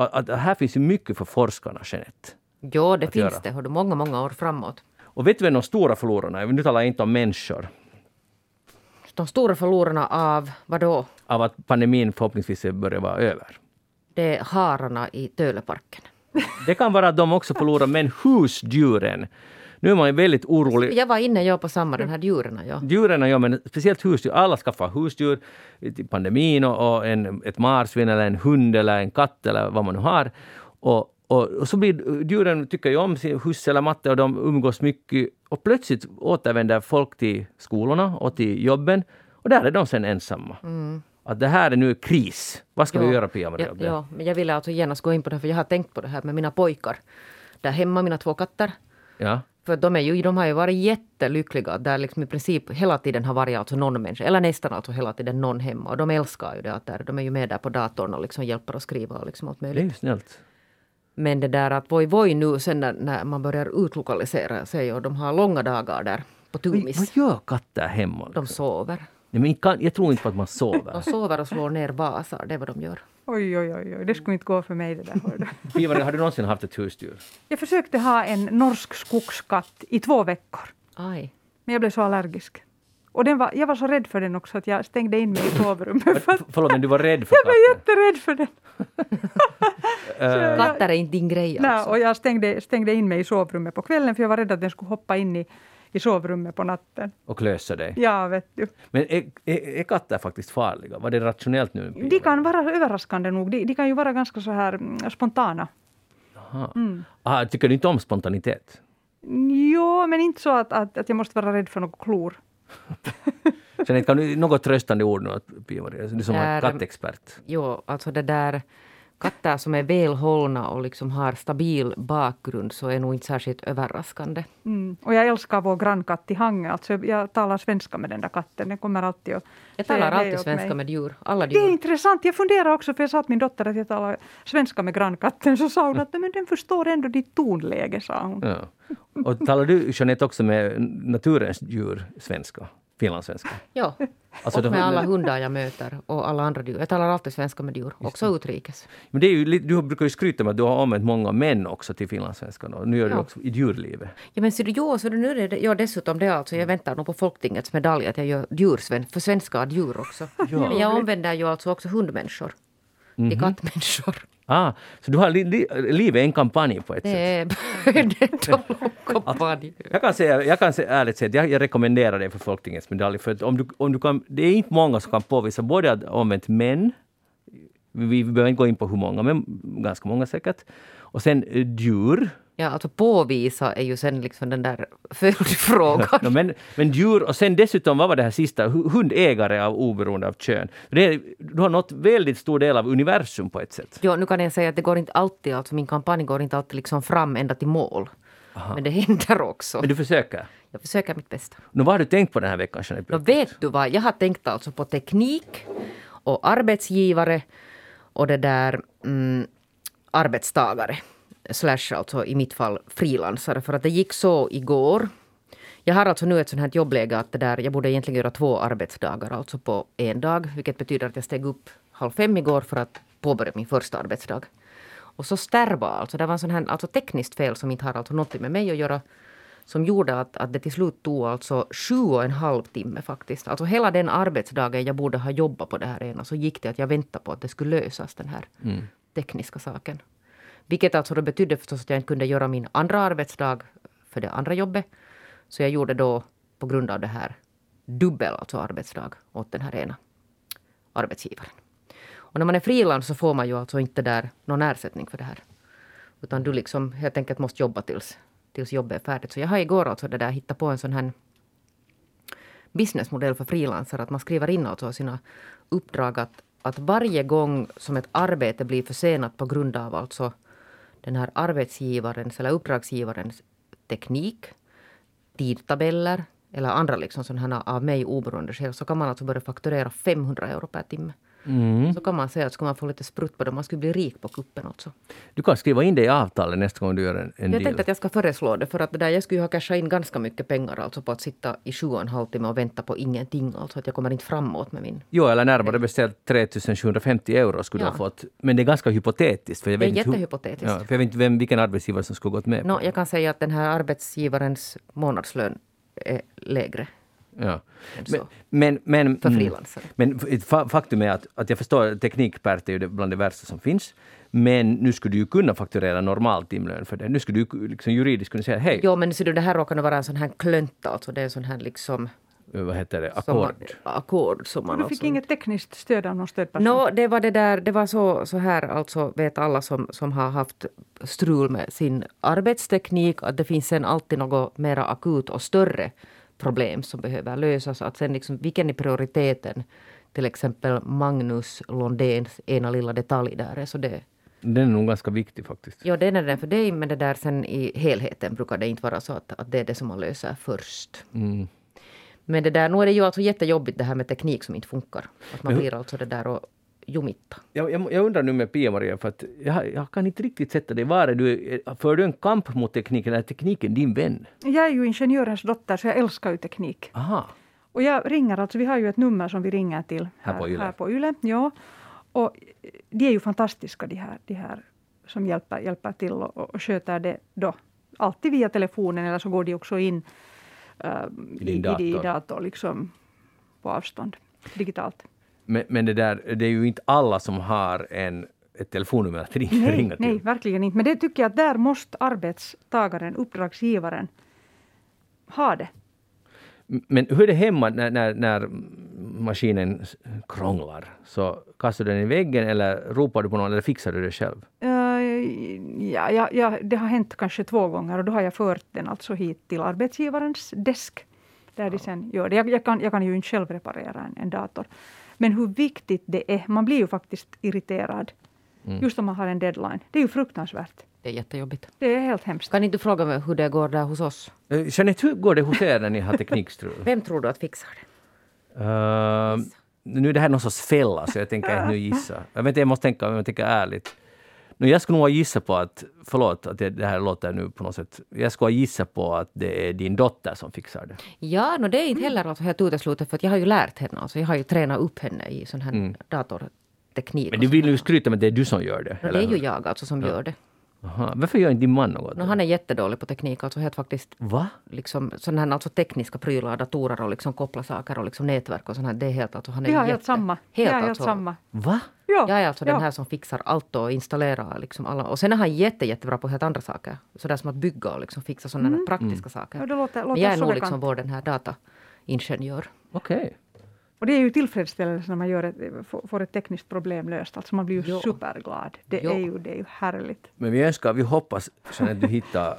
S1: Att, att, här finns ju mycket för forskarna, Jeanette.
S2: Jo, det finns
S1: göra.
S2: det. Det är många, många år framåt.
S1: Och vet du vem de stora förlorarna är? Nu talar jag inte om människor.
S2: De stora förlorarna av, vad då?
S1: Av att pandemin förhoppningsvis börjar vara över.
S2: Det är hararna i Töleparken.
S1: Det kan vara att de också förlorar, men husdjuren. Nu är man väldigt orolig.
S2: Jag var inne jag på samma, den här djuren. Ja.
S1: Djuren, ja, men speciellt husdjur. Alla skaffar husdjur pandemin och, och en, ett marsvin eller en hund eller en katt eller vad man nu har. Och, och, och så blir djuren, tycker ju om sin husse eller matte och de umgås mycket. Och plötsligt återvänder folk till skolorna och till jobben. Och där är de sen ensamma. Att det här är nu kris. Vad ska vi
S2: Ja.
S1: göra, Pia-Maria?
S2: Ja, ja, men jag ville alltså genast gå in på det, för jag har tänkt på det här med mina pojkar. Där hemma, mina två katter.
S1: ja.
S2: För de, är ju, de har ju varit jättelyckliga. Där liksom i princip hela tiden har varit alltså någon människa, eller nästan alltså hela tiden någon hemma. Och de älskar ju det. Att där, de är ju med där på datorn och liksom hjälper att skriva och liksom allt
S1: Det är
S2: möjligt.
S1: ju snällt.
S2: Men det där att voi voi nu sen när, när man börjar utlokalisera sig och de har långa dagar där på
S1: Vad, vad
S2: Tumis.
S1: gör katter hemma?
S2: De sover.
S1: Nej, men jag tror inte på att man sover.
S2: De sover och slår ner vasar, det är vad de gör.
S3: Oj, oj, oj, oj, det skulle inte gå för mig det där.
S1: Pia-Maria, har du någonsin haft ett husdjur?
S3: Jag försökte ha en norsk skogskatt i två veckor.
S2: Aj.
S3: Men jag blev så allergisk. Och den var, jag var så rädd för den också att jag stängde in mig i sovrummet. För
S1: Förlåt, men du var rädd för
S3: jag blev
S1: katter?
S3: jätterädd för den.
S2: Katter är inte din grej
S3: Nej,
S2: alltså.
S3: och jag stängde, stängde in mig i sovrummet på kvällen för jag var rädd att den skulle hoppa in i, i sovrummet på natten.
S1: och klösa dig.
S3: Ja, vet du.
S1: Men är, är, är katter faktiskt farliga? Var det rationellt nu?
S3: De kan vara överraskande nog. De, de kan ju vara ganska så här mm, spontana.
S1: Aha. Ah, tycker du inte om spontanitet?
S3: Jo, men inte så att, att, att jag måste vara rädd för något klor.
S1: Jeanette, kan du något tröstande ord nu, du som är
S2: Är-
S1: kattexpert?
S2: Jo, alltså det där katter som är välhållna och liksom har stabil bakgrund så är nog inte särskilt överraskande.
S3: Mm. Och jag älskar vår grannkatt i Hange. Alltså jag talar svenska med den där katten. Den kommer alltid att
S2: Jag talar alltid svenska
S3: mig.
S2: med djur. Alla
S3: Det är
S2: djur.
S3: intressant. Jag funderar också, för jag sa till min dotter att jag talar svenska med grannkatten. Så sa hon att "Nej, men den förstår ändå ditt tonläge, sa hon.
S1: Ja. Och talar du Jeanette också med naturens djur svenska? Finlandssvenska?
S2: Ja.
S1: Alltså,
S2: och med alla hundar jag möter och alla andra djur. Jag talar alltid svenska med djur, också utrikes.
S1: Men det är ju, du brukar ju skryta med att du har använt många män också till finlandssvenskan och nu gör du
S2: Ja.
S1: också i djurlivet.
S2: Ja men ser du, jo, så du, nu är det, ja dessutom det alltså, jag väntar nog på Folktingets medalj att jag gör djursven, för svenskad djur också. Men jag använder ju alltså också hundmänniskor till kattmänniskor.
S1: Ah, så du har li, li, livet är en kampanj på ett
S2: Det
S1: sätt.
S2: det är en kampanj.
S1: Jag kan, säga, jag kan säga ärligt säga att jag, jag rekommenderar dig för Folktingets medalj. För att om du, om du kan, det är inte många som kan påvisa både att ha använt män, vi, vi behöver inte gå in på hur många, men ganska många säkert. Och sen eh, djur.
S2: Ja, alltså påvisa är ju sen liksom den där följdfrågan.
S1: No, men, men djur och sen dessutom, vad var det här sista? Hu- Hundägare av oberoende av kön. Det är, du har nått väldigt stor del av universum på ett sätt.
S2: Jo, nu kan jag säga att det går inte alltid, alltså min kampanj går inte alltid liksom fram ända till mål. Men det händer också.
S1: Men du försöker.
S2: Jag försöker mitt bästa.
S1: Nu, vad har du tänkt på den här veckan, Jeanette?
S2: Nå vet du vad, jag har tänkt alltså på teknik och arbetsgivare och det där mm, arbetstagare. Slash alltså i mitt fall frilansare. För att det gick så igår. Jag har alltså nu ett sånt här jobbläge att det där, jag borde egentligen göra två arbetsdagar alltså på en dag. Vilket betyder att jag steg upp halv fem igår för att påbörja min första arbetsdag. Och så stärva alltså, det var en sån här alltså tekniskt fel som inte har alltså något med mig att göra som gjorde att, att det till slut tog alltså sju och en halv timme faktiskt. Alltså hela den arbetsdagen jag borde ha jobbat på det här ena så gick det att jag väntade på att det skulle lösas den här tekniska saken. Vilket alltså då betydde förstås att jag inte kunde göra min andra arbetsdag för det andra jobbet. Så jag gjorde då på grund av det här dubbel alltså arbetsdag åt den här ena arbetsgivaren. Och när man är frilans så får man ju alltså inte där någon ersättning för det här. Utan du liksom helt enkelt måste jobba tills, tills jobbet är färdigt. Så jag har igår alltså det där hittat på en sån här businessmodell för frilansare. Att man skriver in alltså sina uppdrag att, att varje gång som ett arbete blir försenat på grund av alltså den här arbetsgivarens eller uppdragsgivarens teknik, tidtabeller eller andra liksom sådana av mig oberoende skäl så kan man alltså börja fakturera 500 euro per timme. Så kan man säga att ska man få lite sprutt på det, man skulle bli rik på kuppen också.
S1: Du kan skriva in det i avtalet nästa gång du gör en, en
S2: Jag
S1: deal.
S2: tänkte att jag ska föreslå det för att det där, jag skulle ju ha cashat in ganska mycket pengar alltså på att sitta i sju och en halv timme och vänta på ingenting. Alltså att jag kommer inte framåt med min...
S1: Jo, eller närmare beställt 3750 euro skulle du
S2: Ja.
S1: ha fått. Men det är ganska hypotetiskt. För jag
S2: Det är
S1: vet inte hur-
S2: jättehypotetiskt.
S1: Ja, för jag vet inte vem, vilken arbetsgivare som skulle gått med
S2: Nå,
S1: på
S2: jag kan säga att den här arbetsgivarens månadslön är lägre.
S1: Ja. Men, men, men,
S2: För
S1: mm,
S2: frilansare.
S1: Men fa- faktum är att, att jag förstår att teknikpert är ju bland det värsta som finns. Men nu skulle du ju kunna fakturera normal timlön för det. Nu skulle du liksom juridiskt kunna säga hej,
S2: Jo, men ser du, det här råkar nu vara en sån här klönt alltså. Det är en sån här liksom...
S1: vad heter det, ackord.
S2: Ackord som man
S3: Du fick
S2: alltså...
S3: inget tekniskt stöd av någon stödperson?
S2: Nå, det var det där, det var så, så här alltså vet alla som, som har haft strul med sin arbetsteknik att det finns sen alltid något mera akut och större problem som behöver lösas. Att sen liksom, vilken är prioriteten? Till exempel Magnus Londéns ena lilla detalj där är så det
S1: Den är nog ganska viktig faktiskt.
S2: Ja, den är den för dig, men det där sen i helheten brukar det inte vara så att, att det är det som man löser först.
S1: Mm.
S2: Men det där, nu är det ju alltså jättejobbigt det här med teknik som inte funkar. Att man
S1: Men
S2: blir alltså det där och jumitta.
S1: Jag, jag, jag undrar nu med Pia-Maria, för att jag, jag kan inte riktigt sätta dig. Var är du? För du en kamp mot tekniken? Är tekniken din vän?
S3: Jag är ju ingenjörens dotter så jag älskar ju teknik.
S1: Aha.
S3: Och jag ringer, alltså vi har ju ett nummer som vi ringer till
S1: Här på Yle.
S3: Här på Yle ja. Och de är ju fantastiska de här, de här som hjälper, hjälper till och, och sköter det då. Alltid via telefonen eller så går de också in uh,
S1: I din
S3: i, i, i
S1: dator.
S3: dator liksom på avstånd digitalt.
S1: Men, men det, där, det är ju inte alla som har en, ett telefonnummer att ringa,
S3: Nej,
S1: ringa till.
S3: nej, verkligen inte. Men det tycker jag att där måste arbetstagaren, uppdragsgivaren, ha det.
S1: Men hur är det hemma när, när, när maskinen krånglar? Så kastar du den i väggen eller ropar du på någon eller fixar du det själv?
S3: Eh, ja, ja, ja, det har hänt kanske två gånger och då har jag fört den alltså hit till arbetsgivarens desk. Där de sen gör det. Jag, jag, kan, jag kan ju inte själv reparera en, en dator. Men hur viktigt det är, man blir ju faktiskt irriterad Just om man har en deadline. Det är ju fruktansvärt.
S2: Det är jättejobbigt.
S3: Det är helt hemskt.
S2: Kan inte du fråga mig hur det går där hos oss?
S1: Eh, Jeanette, hur går det hos er när ni har teknikstrul?
S2: Vem tror du att fixar det?
S1: Uh, nu är det här någon sorts fälla, så jag tänker inte nu gissa. Jag, vet, inte, jag måste tänka om jag tänker ärligt. Nu, jag skulle nog ha gissat på att, förlåt att det, det här låter nu på något sätt, jag skulle ha gissat på att det är din dotter som fixar det.
S2: Ja, no, det är inte heller alltså helt uteslutet för att jag har ju lärt henne. Alltså, jag har ju tränat upp henne i sån här
S1: Mm.
S2: datorteknik.
S1: Men du vill ju skryta med att det är du som gör det.
S2: No, det är ju jag alltså som gör det.
S1: Aha. Varför gör inte din man något?
S2: No, han är jättedålig på teknik, alltså helt faktiskt
S1: Va?
S2: liksom sådana här alltså tekniska prylar, datorer och liksom koppla saker och liksom nätverk och sånt här. Det är helt alltså, han är
S3: Vi har
S2: jätte,
S3: helt samma.
S2: Helt
S3: helt
S2: alltså,
S3: samma.
S1: Va?
S3: Ja,
S2: Jag är alltså
S3: ja.
S2: den här som fixar allt och installerar liksom alla. Och sen är han jätte, jättebra på helt andra saker. Sådär som att bygga och liksom fixa sådana här praktiska saker.
S3: Mm. Ja, det låter,
S2: Men
S3: låter
S2: jag är nog liksom vår den här dataingenjör.
S1: Okej.
S3: Och det är ju tillfredsställelse när man gör ett, får- ett tekniskt problem löst. Alltså man blir ju
S2: Ja.
S3: superglad. Det
S2: Ja.
S3: är, ju, det är ju härligt.
S1: Men vi önskar, vi hoppas Jeanette, att du hittar,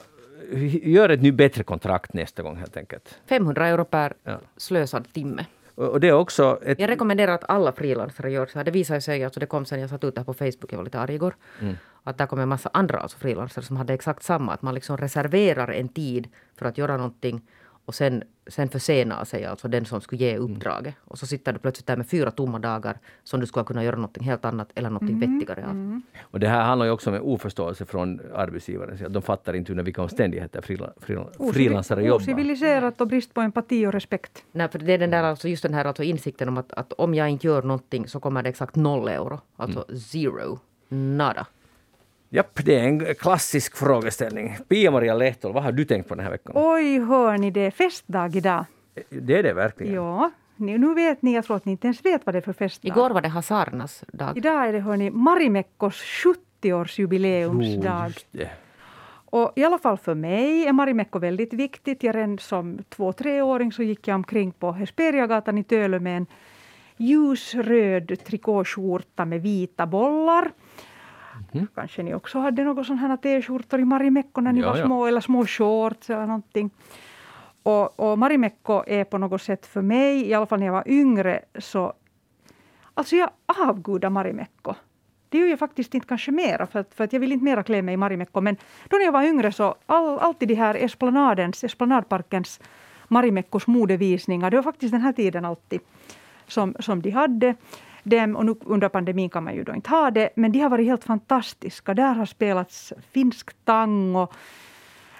S1: gör ett nu bättre kontrakt nästa gång helt enkelt.
S2: 500 euro per
S1: Ja.
S2: slösad timme.
S1: Och det är också ett...
S2: Jag rekommenderar att alla frilansare gör så här. Det visar ju sig, alltså det kom sen jag satt ut det här på Facebook, jag var lite arg igår,
S1: Mm.
S2: att där kom en massa andra alltså frilansare som hade exakt samma, att man liksom reserverar en tid för att göra någonting och sen, sen försenar sig alltså den som skulle ge uppdraget. Och så sitter du plötsligt där med fyra tomma dagar som du skulle kunna göra någonting helt annat eller någonting vettigare av.
S1: Och det här handlar ju också om en oförståelse från arbetsgivaren. Så De fattar inte under vilka omständigheter frila, frila, frilansare jobbar.
S3: Ociviliserat och brist på empati och respekt.
S2: Nej, för det är den där, alltså, just den här alltså, insikten om att, att om jag inte gör någonting så kommer det exakt noll euro. Alltså
S1: Mm.
S2: zero. Nada.
S1: Japp, det är en klassisk frågeställning. Pia-Maria Lehtol, vad har du tänkt på den här veckan?
S3: Oj, hör ni, det är festdag idag.
S1: Det är det verkligen.
S3: Ja, nu vet ni, jag tror att ni inte ens vet vad det är för festdag.
S2: Igår var det Hazarnas dag.
S3: Idag är det, hör ni, Marimekkos 70-årsjubileumsdag.
S1: Just det.
S3: Och i alla fall för mig är Marimekko väldigt viktigt. Jag redan som två, treåring så gick jag omkring på Hesperiagatan i Tölö med en ljusröd trikåskjorta med vita bollar.
S1: Mhm.
S3: Kanske ni också hade några sådana här t-skjortor i Marimekko när ni
S1: Ja,
S3: var
S1: ja.
S3: små, eller små shorts eller någonting. Och, och Marimekko är på något sätt för mig, i alla fall när jag var yngre, så... Alltså jag avgudar Marimekko. Det gör jag faktiskt inte kanske mera, för att, för att jag vill inte mera klä mig i Marimekko. Men då när jag var yngre så all, alltid de här Esplanadens, Esplanadparkens Marimekkos modevisningar, det var faktiskt den här tiden alltid som, som de hade dem. Och nu under pandemin kan man ju då inte ha det, men de har varit helt fantastiska. Där har spelats finsk tango,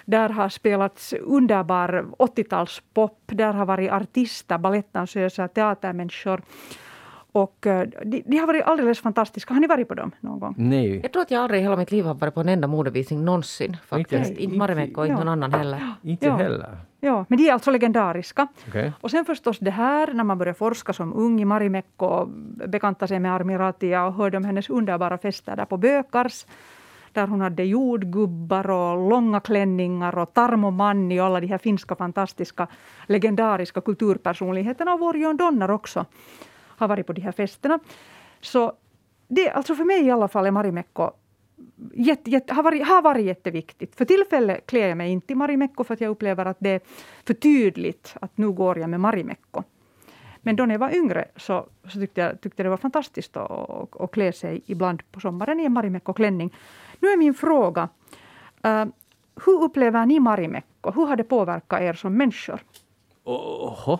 S3: där har spelats underbar 80-talspop, där har varit artister, balettdansöser, teatermänniskor. Och eh, de, de har varit alldeles fantastiska. Har ni varit på dem någon gång?
S1: Nej.
S2: Jag tror att jag aldrig i hela mitt liv har varit på en enda modevisning någonsin. Faktiskt.
S1: Inte-
S2: Marimekko och inte någon annan heller.
S1: Inte
S3: Ja.
S1: heller.
S3: Ja, men de är alltså legendariska.
S1: Okej.
S3: Och sen förstås det här när man börjar forska som ung i Marimekko och bekanta sig med Armiratia och hörde om hennes underbara fester där på Bökars. Där hon hade jordgubbar och långa klänningar och Tarmo Manni och alla de här finska fantastiska legendariska kulturpersonligheterna och vår John Donner också har varit på de här festerna. Så det, alltså för mig i alla fall är Marimekko jätte, jätte, har, varit, har varit jätteviktigt. För tillfället klär jag mig inte i Marimekko för att jag upplever att det är för tydligt att nu går jag med Marimekko. Men då när jag var yngre så, så tyckte, jag, tyckte det var fantastiskt att, att, att klä sig ibland på sommaren i en Marimekko-klänning. Nu är min fråga, eh, hur upplever ni Marimekko? Hur har det påverkat er som människor?
S1: Oho.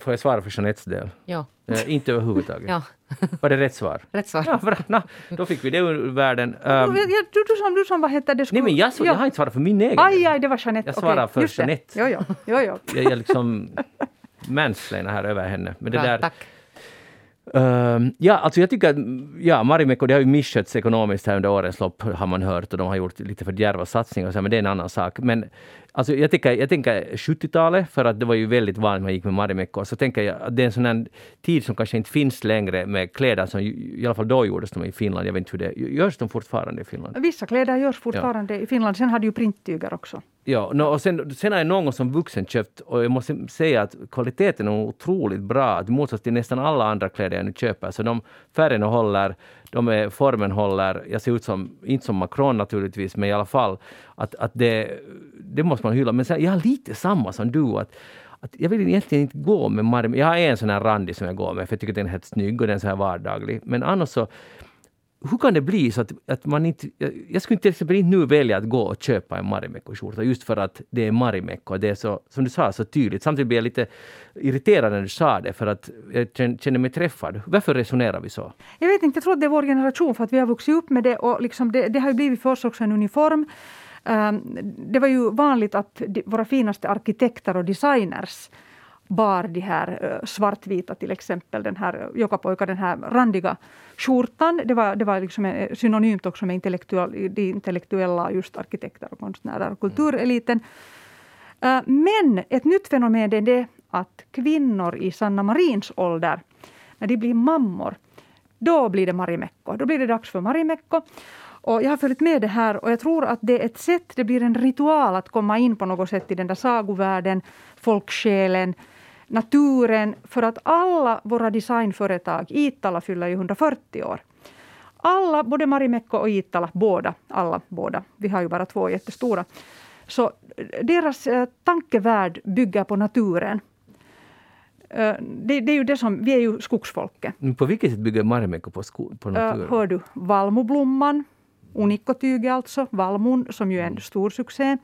S1: Får jag svara för Jeanettes del?
S2: Ja.
S1: Eh, inte överhuvudtaget.
S2: ja,
S1: Var det rätt svar?
S2: rätt svar.
S1: Ja, bra. Nå, då fick vi det ur världen. Um,
S3: du, du, du, som, du som, vad heter det?
S1: nej,
S3: skulle-
S1: men jag, så,
S3: ja.
S1: jag har inte svarat för min egen
S3: Aj, aj, det var Jeanette.
S1: Jag svarar för
S3: just det.
S1: Jeanette.
S3: Jo, jo, jo, jo.
S1: Jag, jag liksom mansplainar här över henne. Men det
S2: Bra,
S1: där,
S2: tack.
S1: Ehm, ja, alltså jag tycker att ja, Marimekko, det har ju misskötts ekonomiskt här under årens lopp, har man hört, och de har gjort lite för djärva satsningar, och så, men det är en annan sak. Men alltså, jag, tänker, jag tänker 70-talet, för att det var ju väldigt vanligt man gick med Marimekko, så tänker jag att det är en sån här tid som kanske inte finns längre med kläder som i alla fall då gjordes de i Finland, jag vet inte hur det görs de fortfarande i Finland?
S3: Vissa kläder görs fortfarande i Finland. Sen hade ju printtyger också.
S1: Ja, no, och sen, sen har jag någon som vuxen köpt och jag måste säga att kvaliteten är otroligt bra. I motsats till nästan alla andra kläder jag nu köper. Så de färgerna håller, de är, formen håller. Jag ser ut som, inte som Macron naturligtvis, men i alla fall. Att, att det, det måste man hylla. Men sen, jag har lite samma som du. Att, att jag vill egentligen inte gå med Marimekko. Jag har en sån här randig som jag går med, för jag tycker den är helt snygg och den är så här vardaglig. Men annars så hur kan det bli så att, att man inte... Jag, jag skulle till exempel inte nu välja att gå och köpa en Marimekko-skjorta just för att det är Marimekko. Det är så, som du sa, så tydligt. Samtidigt blir jag lite irriterad när du sa det för att jag känner mig träffad. Varför resonerar vi så?
S3: Jag vet inte, jag tror att det är vår generation för att vi har vuxit upp med det och liksom det, det har ju blivit för oss också en uniform. Ehm, det var ju vanligt att våra finaste arkitekter och designers bar de här eh, svartvita till exempel, den här eh, Jokapojka, den här randiga skjortan. Det var, det var liksom eh, synonymt också med intellektuell, de intellektuella just arkitekter och konstnärer och kultureliten. Men ett nytt fenomen är det att kvinnor i Sanna Marins ålder, när de blir mammor, då blir det Marimekko. Då blir det dags för Marimekko. Och jag har följt med det här och jag tror att det är ett sätt, det blir en ritual att komma in på något sätt i den där sagovärlden, folksjälen, naturen, för att alla våra designföretag, Iittala fyller ju 140 år. Alla, både Marimekko och Iittala, båda, alla båda, vi har ju bara två jättestora. Så deras eh, tankevärld bygger på naturen. Eh, det, det, är ju det som, vi är ju skogsfolket.
S1: Men på vilket sätt bygger Marimekko på, sko, på naturen?
S3: Hör du, valmoblomman, unikkotyget alltså, valmon som ju är en stor succé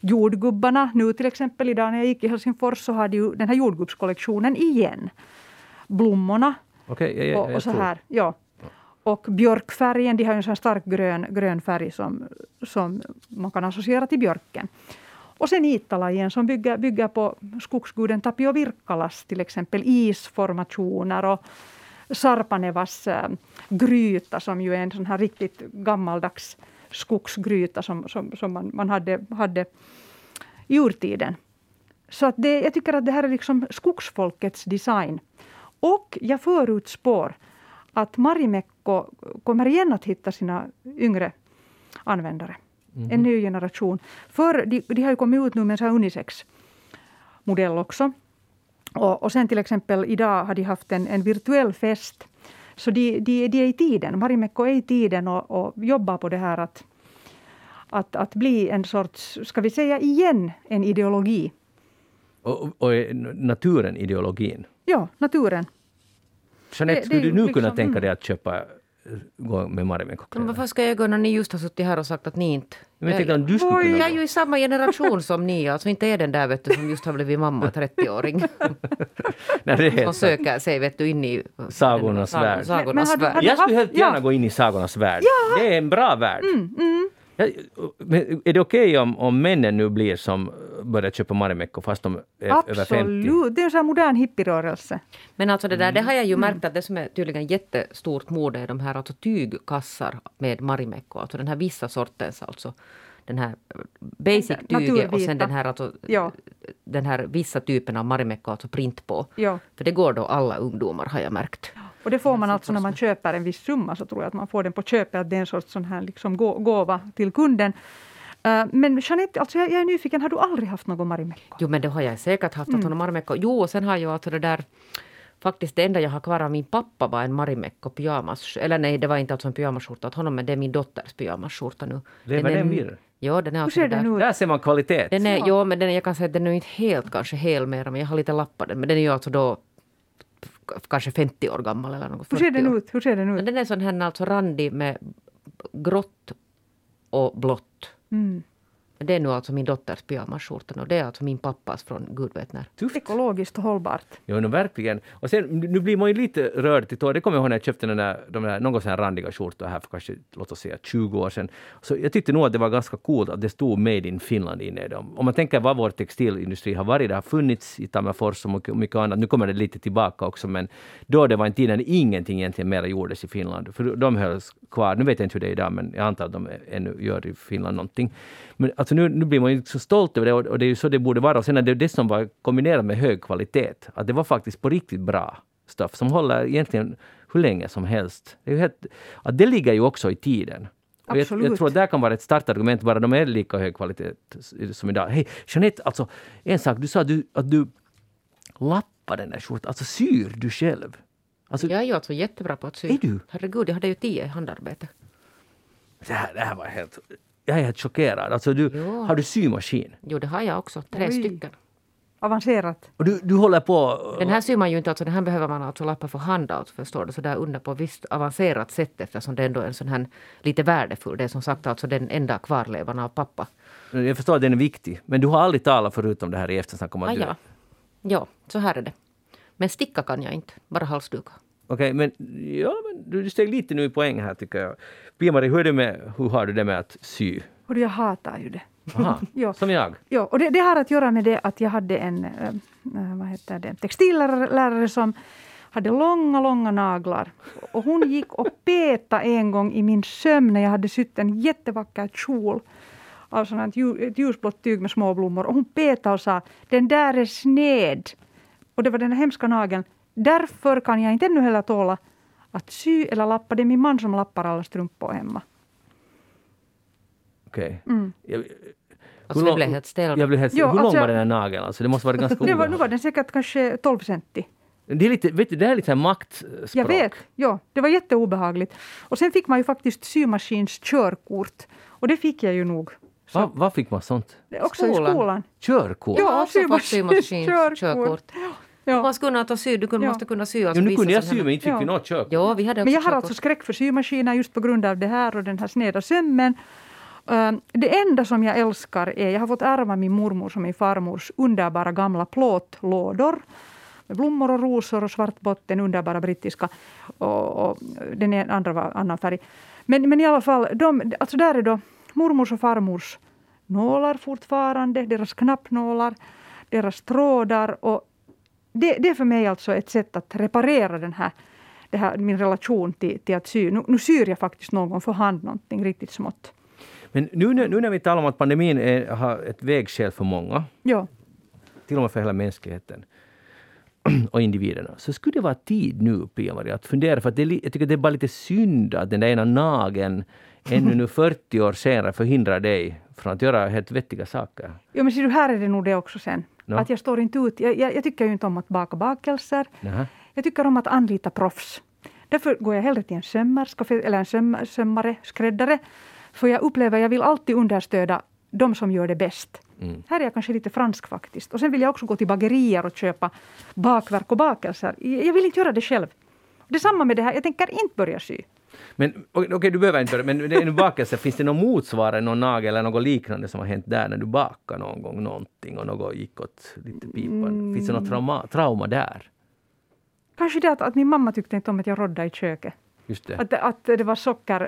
S3: jordgubbarna. Nu till exempel idag när jag gick i Helsingfors så hade ju den här jordgubbskollektionen igen. Blommorna
S1: okay, ja, ja,
S3: och, och, så här. Ja. Och björkfärgen, de har en sån stark grön, grön färg som, som man kan associera till björken. Och sen Iittala igen som bygger, bygger på skogsguden Tapio Virkkalas till exempel isformationer och Sarpanevas äh, gryta som ju är en sån här riktigt gammaldags skogsgryta som, som, som man, man hade, hade i urtiden. Så att det, jag tycker att det här är liksom skogsfolkets design. Och jag förutspår att Marimekko kommer igen att hitta sina yngre användare. Mm. En ny generation. För de, de har ju kommit ut nu med en unisex-modell också. Och, och sen till exempel idag har de haft en, en virtuell fest så de, de, de är i tiden. Marimekko är i tiden och, och jobbar på det här att, att, att bli en sorts, ska vi säga igen, en ideologi.
S1: Och, och naturen ideologin?
S3: Ja, naturen.
S1: Jeanette, skulle du nu liksom, kunna tänka dig att köpa gå med Marimekko-kläder.
S2: Varför ska jag gå när ni just har suttit här och sagt att ni inte...
S1: Men jag om du skulle kunna
S2: Jag är ju i samma generation som ni, alltså inte är den där vet du, som just har blivit mamma, 30-åring.
S1: Nej, det är helt
S2: som söker sig vet du, in i
S1: sagornas
S2: den,
S1: värld.
S2: Sagornas
S3: men, men
S2: värld.
S1: Jag skulle helt gärna ja. gå in i sagornas värld.
S3: Ja.
S1: Det är en bra värld.
S3: Mm, mm.
S1: Men är det okej okay om, om männen nu blir som börjar köpa Marimekko fast de är
S3: Absolut.
S1: över 50?
S3: Absolut, det är en sån modern hippierörelse.
S2: Men alltså det där, det har jag ju mm. märkt att det som är tydligen jättestort mode är de här alltså tygkassar med Marimekko, alltså den här vissa sortens alltså den här basic tyget och sen den här, alltså, ja. den här vissa typen av Marimekko, alltså print på.
S3: Ja.
S2: För det går då alla ungdomar har jag märkt.
S3: Och det får man alltså när man köper en viss summa, så tror jag att man får den på köpet, att det är en sorts sån här liksom gåva till kunden. Uh, men Jeanette, alltså jag, jag, är nyfiken, har du aldrig haft någon Marimekko?
S2: Jo, men det har jag säkert haft, mm. någon Marimekko. Jo, och sen har jag alltså det där Faktiskt det enda jag har kvar av min pappa var en Marimekko pyjamas. Eller nej, det var inte alltså en pyjamasskjorta åt honom, men det är min dotters pyjamasskjorta nu.
S1: Lever den, den vidare?
S2: Ja, den är alltså
S3: Hur ser den ut?
S1: Där ser man kvalitet.
S2: Den är, ja, men den, jag kan säga att den är inte helt kanske hel mera, men jag har lite lappat den. Men den är ju alltså då kanske 50 år gammal eller något.
S3: Hur ser den ut? Hur ser den ut?
S2: Den är sån här alltså randig med grått och blått. Mm. Det är nu alltså min dotters pyjamasskjorta och det är alltså min pappas från gud vet när.
S3: Tufft. Ekologiskt och hållbart.
S1: Jo, no, verkligen. Och sen, nu blir man ju lite rörd till tår. Det kommer jag ihåg när jag köpte den där, de där någon sån här randiga skjortor här för kanske, låt oss säga 20 år sedan. Så jag tyckte nog att det var ganska coolt att det stod Made in Finland inne i dem. Om man tänker vad vår textilindustri har varit, det har funnits i Tammerfors och mycket, annat. Nu kommer det lite tillbaka också, men då det var en tid när ingenting egentligen mer gjordes i Finland. För de hölls kvar. Nu vet jag inte hur det är idag, men jag antar att de ännu gör i Finland någonting. Men alltså nu, nu blir man ju så stolt över det och, och det är ju så det borde vara. Och sen är det det som var kombinerat med hög kvalitet. Att det var faktiskt på riktigt bra stuff som håller egentligen hur länge som helst. Det, är helt, att det ligger ju också i tiden. Jag, jag, tror att det kan vara ett startargument, bara de är lika hög kvalitet som idag. Hej, Jeanette, alltså en sak, du sa att du, att du lappar den där skjortan. Alltså syr du själv?
S2: Alltså, jag är ju alltså jättebra på att sy.
S1: Är du?
S2: Herregud, jag hade ju tio handarbete.
S1: Det här, det här var helt jag är helt chockerad. Alltså du, har du symaskin?
S2: Jo, det har jag också. Tre Oj. stycken.
S3: avancerat.
S1: Och du, du håller på...
S2: Den här syr man ju inte, alltså, den här behöver man alltså lappa för hand alltså, förstår du, så där under på visst avancerat sätt eftersom det ändå är en sån här lite värdefull. Det är som sagt alltså den enda kvarlevan av pappa.
S1: Jag förstår att den är viktig, men du har aldrig talat förut om det här i eftersnack om att
S2: Ah,
S1: du...
S2: ja. ja, så här är det. Men sticka kan jag inte, bara halsdukar.
S1: Okej, men, ja, men du, steg lite nu i poäng här tycker jag. Pia-Marie, hur, är det med, hur har du det med att sy?
S3: Och jag hatar ju det.
S1: Aha,
S3: Ja.
S1: som jag.
S3: Ja, och det, det har att göra med det att jag hade en äh, vad heter det, textillärare som hade långa, långa naglar. Och hon gick och peta en gång i min sömn när jag hade sytt en jättevacker kjol av sånt ett ljusblått tyg med små blommor. Och hon petade och sa den där är sned. Och det var den hemska nageln. Därför kan jag inte ännu heller tåla att sy eller lappa. Det är min man som lappar alla strumpor hemma.
S1: Okej.
S3: Mm.
S1: Jag,
S2: Alltså
S1: lång-
S2: blev helt stel.
S1: Jag blev helt,
S3: Jo,
S1: hur lång
S3: alltså-
S1: var den här nageln? Alltså, det måste vara ganska
S3: Det var, nu var den säkert kanske 12 centi.
S1: Det är lite, vet du, det här är lite maktspråk.
S3: Jag vet, ja, det var jätteobehagligt. Och sen fick man ju faktiskt symaskins körkort. Och det fick jag ju nog.
S1: Va, vad fick man sånt?
S3: också
S2: Skolan.
S3: i skolan.
S1: Körkort?
S3: Ja,
S2: också fått
S3: symaskins
S2: symaskins körkort.
S3: Ja.
S2: Man skulle ta sy, du kunde,
S3: Ja.
S2: måste kunna sy. Alltså
S1: nu
S2: vissa
S1: kunde jag sy, men inte fick vi
S3: Ja.
S1: något körkort.
S2: Ja, vi hade också
S3: Men jag har alltså skräck för symaskiner just på grund av det här och den här sneda sömmen. Eh, Det enda som jag älskar är, jag har fått ärva min mormor och min farmors underbara gamla plåtlådor. Med blommor och rosor och svart botten, underbara brittiska. Och, och den är- andra var annan färg. Men, men i alla fall, de, alltså där är då mormors och farmors nålar fortfarande, deras knappnålar, deras trådar. Och det, det är för mig alltså ett sätt att reparera den här, det här, min relation till, till att sy. Nu, nu syr jag faktiskt någon gång för hand någonting riktigt smått.
S1: Men nu, när- nu när vi talar om att pandemin är, har ett vägskäl för många,
S3: Ja,
S1: till och med för hela mänskligheten och individerna, så skulle det vara tid nu, Pia-Maria, att fundera. För att det, jag tycker det är bara lite synd att den där ena nageln ännu nu 40 år senare förhindrar dig från att göra helt vettiga saker.
S3: ja men ser du, här är det nog det också sen.
S1: Ja.
S3: Att jag står inte ut. Jag, jag, jag tycker ju inte om att baka bakelser.
S1: Nähä.
S3: Jag tycker om att anlita proffs. Därför går jag hellre till en sömmerska eller en söm, sömmare, skräddare. För jag upplever, jag vill alltid understöda de som gör det bäst.
S1: Mm.
S3: Här är jag kanske lite fransk faktiskt. Och sen vill jag också gå till bagerier och köpa bakverk och bakelser. Jag vill inte göra det själv. Detsamma med det här, jag tänker inte börja sy.
S1: Men okej, okej, du behöver inte börja, men det är en bakelse, finns det någon motsvarande, någon nagel eller något liknande som har hänt där när du bakade någon gång någonting och något gick åt lite pipan? Finns det något trauma, trauma där?
S3: Kanske det att, att min mamma tyckte inte om att jag roddade i köket.
S1: Just det.
S3: Att, att det var socker,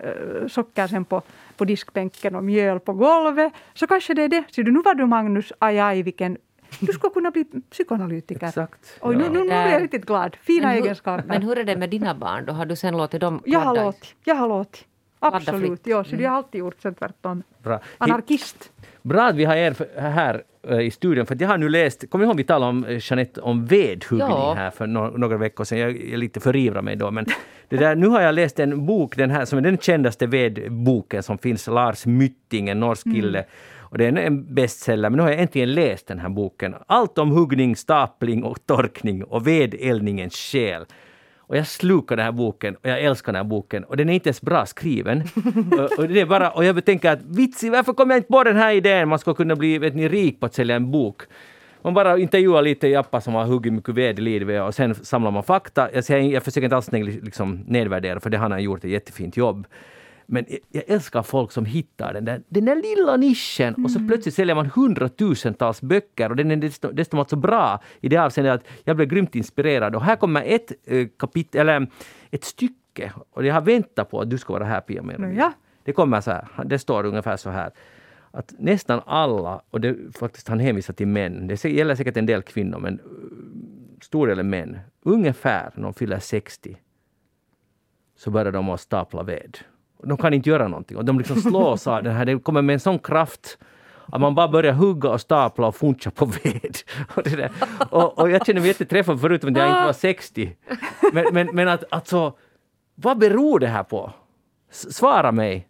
S3: eh, socker sen på, på diskbänken och mjöl på golvet. Så kanske det är det. Ser du, nu var du Magnus, aj aj vilken... Du skulle kunna bli psykoanalytiker.
S1: Exakt.
S3: Oj, nu, nu, nu blir jag riktigt glad. Fina
S2: Men hur,
S3: egenskaper.
S2: men hur är det med dina barn då? Har du sen låtit dem
S3: jag har låtit. Jag har låtit. Absolut. Ja, så det har jag alltid gjort sen tvärtom.
S1: Bra.
S3: Anarkist.
S1: Bra att vi har er här eh, i studion, för att jag har nu läst, kommer ni ihåg vi talade om eh, Jeanette om vedhuggning
S2: Ja.
S1: här för no några veckor sedan, jag, jag lite förivrar mig då, men det där, nu har jag läst en bok, den här som är den kändaste vedboken som finns, Lars Mytting, en norsk kille. Och det är en- bestseller, men nu har jag äntligen läst den här boken. Allt om huggning, stapling och torkning och vedeldningens själ. Och jag slukar den här boken och jag älskar den här boken och den är inte ens bra skriven. och, och, det är bara, och jag tänker att vitsi, varför kom jag inte på den här idén? Man ska kunna bli vet ni, rik på att sälja en bok. Man bara intervjuar lite jappar som har huggit mycket ved i livet och sen samlar man fakta. Jag, säger, jag försöker inte alls liksom, nedvärdera för det han har gjort ett jättefint jobb. Men jag, älskar folk som hittar den där, den där lilla nischen och så plötsligt säljer man hundratusentals böcker och den är desto, desto alltså bra i det avseendet att jag blev grymt inspirerad. Och här kommer ett eh, kapitel, eller ett stycke och jag har väntat på att du ska vara här Pia med.
S3: Ja.
S1: Det kommer så här, det står ungefär så här att nästan alla, och det faktiskt han hänvisar till män, det gäller säkert en del kvinnor men stor del är män, ungefär när de fyller 60 så börjar de att stapla ved. De kan inte göra någonting och de liksom slås av den här, det kommer med en sån kraft att man bara börjar hugga och stapla och funcha på ved. Och, det där. Och, och jag känner mig jätteträffad förutom att jag inte var 60. Men, men, men att alltså, vad beror det här på? S- Svara mig.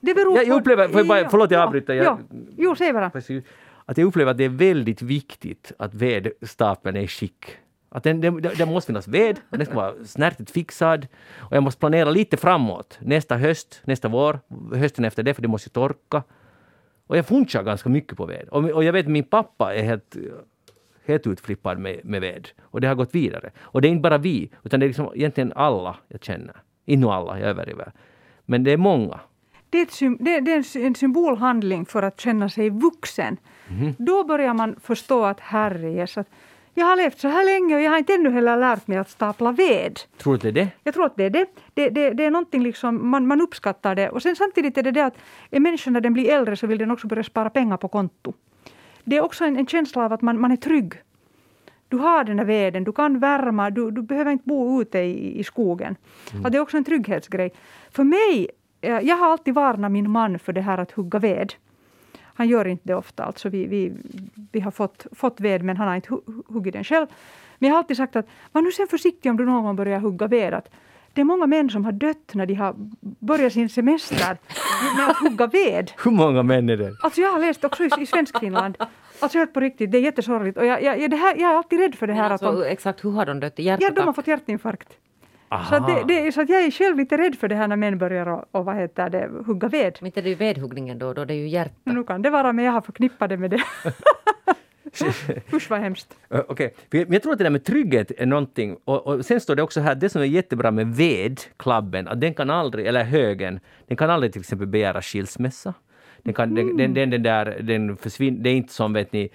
S3: Det beror
S1: Jag
S3: på...
S1: upplever- jag bara- förlåt, jag
S3: ja,
S1: avbryter. Jag-
S3: Ja. Jo, säg bara.
S1: Att jag upplever att det är väldigt viktigt att vedstapeln är i skick. Att den, den, den måste finnas ved, och den ska vara snärtigt fixad. Och jag måste planera lite framåt. Nästa höst, nästa vår, hösten efter det, för det måste ju torka. Och jag funchar ganska mycket på ved. Och, och jag vet min pappa är helt, helt utflippad med, med ved. Och det har gått vidare. Och det är inte bara vi, utan det är liksom egentligen alla jag känner. Inte alla, jag överdriver. Men det är många.
S3: Det är, det, en symbolhandling för att känna sig vuxen. Mm. Då börjar man förstå att herre att jag har levt så här länge och jag har inte ännu heller lärt mig att stapla ved.
S1: Tror du det är det?
S3: Jag tror att det är det. Det, det, det är någonting liksom, man, man uppskattar det. Och sen samtidigt är det det att en människa när den blir äldre så vill den också börja spara pengar på konto. Det är också en, en känsla av att man, man är trygg. Du har den där veden, du kan värma, du, du behöver inte bo ute i, i skogen. Mm. Att det är också en trygghetsgrej. För mig, eh, jag har alltid varnat min man för det här att hugga ved. Han gör inte det ofta. Alltså vi, vi, vi har fått, fått ved, men han har inte huggit den själv. Men jag har alltid sagt att var nu sen försiktig om du någon gång börjar hugga ved. Att det är många män som har dött när de har börjat sin semester med att hugga ved.
S1: Hur många män är det?
S3: Alltså jag har läst också i, i Svenskfinland. Alltså helt på riktigt, det är jättesorgligt. Och jag, jag, det här, jag är alltid rädd för det här.
S2: alltså,
S3: att de,
S2: exakt hur har de dött? Hjärtattack?
S3: Ja, de har fått hjärtinfarkt. Så, att det, det, så jag är själv lite rädd för det här när män börjar och, och vad heter det, hugga ved.
S2: Men inte det är ju vedhuggningen då, då det är ju hjärta.
S3: Nu kan det vara, men jag har förknippat det med det. Usch vad hemskt.
S1: Okej, okay. jag tror att det där med trygghet är någonting, och, och sen står det också här, det som är jättebra med vedklabben, att den kan aldrig, eller högen, den kan aldrig till exempel begära skilsmässa. Den, kan, mm. den, den, den, där, den försvinner, det är inte som vet ni,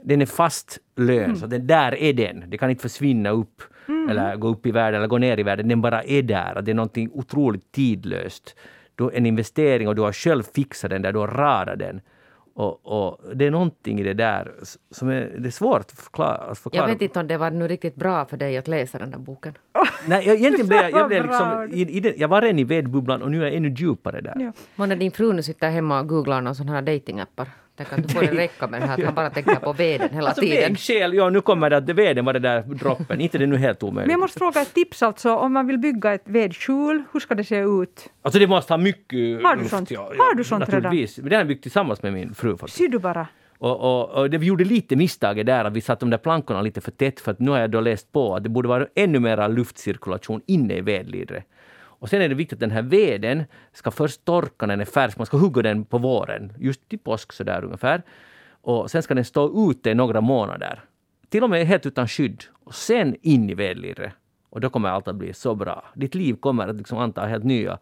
S1: den är fast lön, mm. så den där är den. Det kan inte försvinna upp mm. eller gå upp i världen eller gå ner i världen. Den bara är där. Det är någonting otroligt tidlöst. Du, en investering och du har själv fixat den där, du har radat den. Och, och, det är någonting i det där som är, det är svårt att förklara, att förklara.
S2: Jag vet inte om det var nu riktigt bra för dig att läsa den där boken.
S1: Nej, jag, egentligen blev jag, jag, blev liksom, i, i den, jag var redan i vedbubblan och nu är jag ännu djupare där. Ja.
S2: Månne din fru nu sitter hemma och googlar någon sån här datingappar. Tänk att du får det räcka med det här att han bara tänker på veden hela
S1: alltså,
S2: tiden.
S1: Vägskäl, ja nu kommer det att det veden var det där droppen. inte det nu helt omöjligt.
S3: Men jag måste fråga ett tips alltså, om man vill bygga ett vedskjul, hur ska det se ut?
S1: Alltså det måste ha mycket
S3: Har du sånt, ja, har du sånt redan?
S1: Men det har jag byggt tillsammans med min fru faktiskt.
S3: Ser du bara?
S1: Och, och, och det, vi gjorde lite misstaget där att vi satte de där plankorna lite för tätt för att nu har jag då läst på att det borde vara ännu mera luftcirkulation inne i vedlidret. Och sen är det viktigt att den här veden ska först torka när den är färsk. Man ska hugga den på våren, just till påsk sådär ungefär. Och sen ska den stå ute i några månader. Till och med helt utan skydd. Och sen in i vedlirret. Och då kommer allt att bli så bra. Ditt liv kommer att liksom anta helt nya,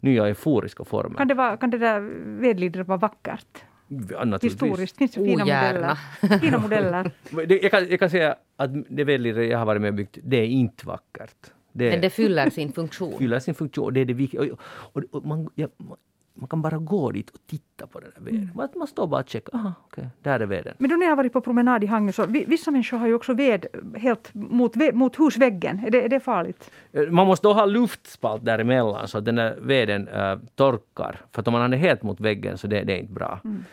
S1: nya euforiska former.
S3: Kan det, vara, kan det där vedlidret vara vackert?
S1: Ja,
S3: Historiskt finns det fina modeller. fina modeller.
S1: jag, kan, jag kan säga att det vedlidret jag har varit med och byggt, det är inte vackert.
S2: Det, Men det fyller sin funktion.
S1: fyller sin funktion. Det är det viktiga. Och, och, och man, ja, man kan bara gå dit och titta på den där veden. Mm. Man står bara och checkar. Aha, okay, där är veden.
S3: Men då när jag har varit på promenad i Hangö så vissa människor har ju också ved helt mot, mot husväggen. Är det, är det farligt?
S1: Eh, man måste då ha luftspalt däremellan så att den där veden äh, torkar. För att om man är helt mot väggen så det, det är inte bra. Mm.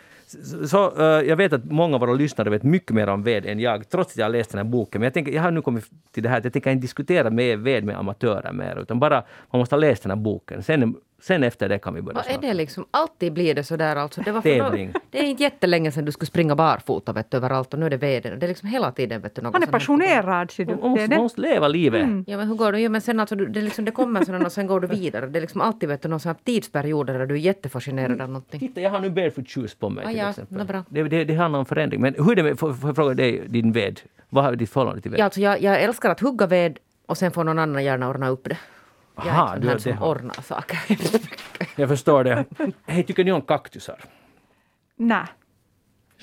S1: Så, uh, jag vet att många av våra lyssnare vet mycket mer om ved än jag, trots att jag har läst den här boken. Men jag, tänker, jag har nu kommit till det här att jag tänker inte diskutera med ved med amatörer mer, utan bara man måste ha läst den här boken. Sen Sen efter det kan vi börja
S2: snacka. Är det liksom, alltid blir det så där alltså. Det, var för då, det är inte jättelänge sedan du skulle springa barfota vet du, överallt och nu är det veden. Det är liksom hela tiden vet du.
S3: Något Han är passionerad ser du.
S1: Man måste, man måste leva livet. Mm.
S2: Ja men hur går det? Ja, men sen alltså, det, liksom, det kommer sådana och sen går du vidare. Det är liksom alltid vet du, någon sån tidsperioder där du är jättefascinerad av någonting.
S1: Titta jag har nu barefoot shoes på mig
S2: ah,
S1: till
S2: ja,
S1: exempel.
S2: Bra.
S1: Det, det, det handlar om förändring. Men hur är det med, får jag fråga dig, din ved? Vad har ditt förhållande till ved?
S2: Ja, alltså, jag, jag älskar att hugga ved och sen får någon annan gärna ordna upp det. Jag
S1: Aha,
S2: är inte sån här som ordnar saker.
S1: Jag förstår det. Hej, tycker ni om kaktusar?
S3: Nej.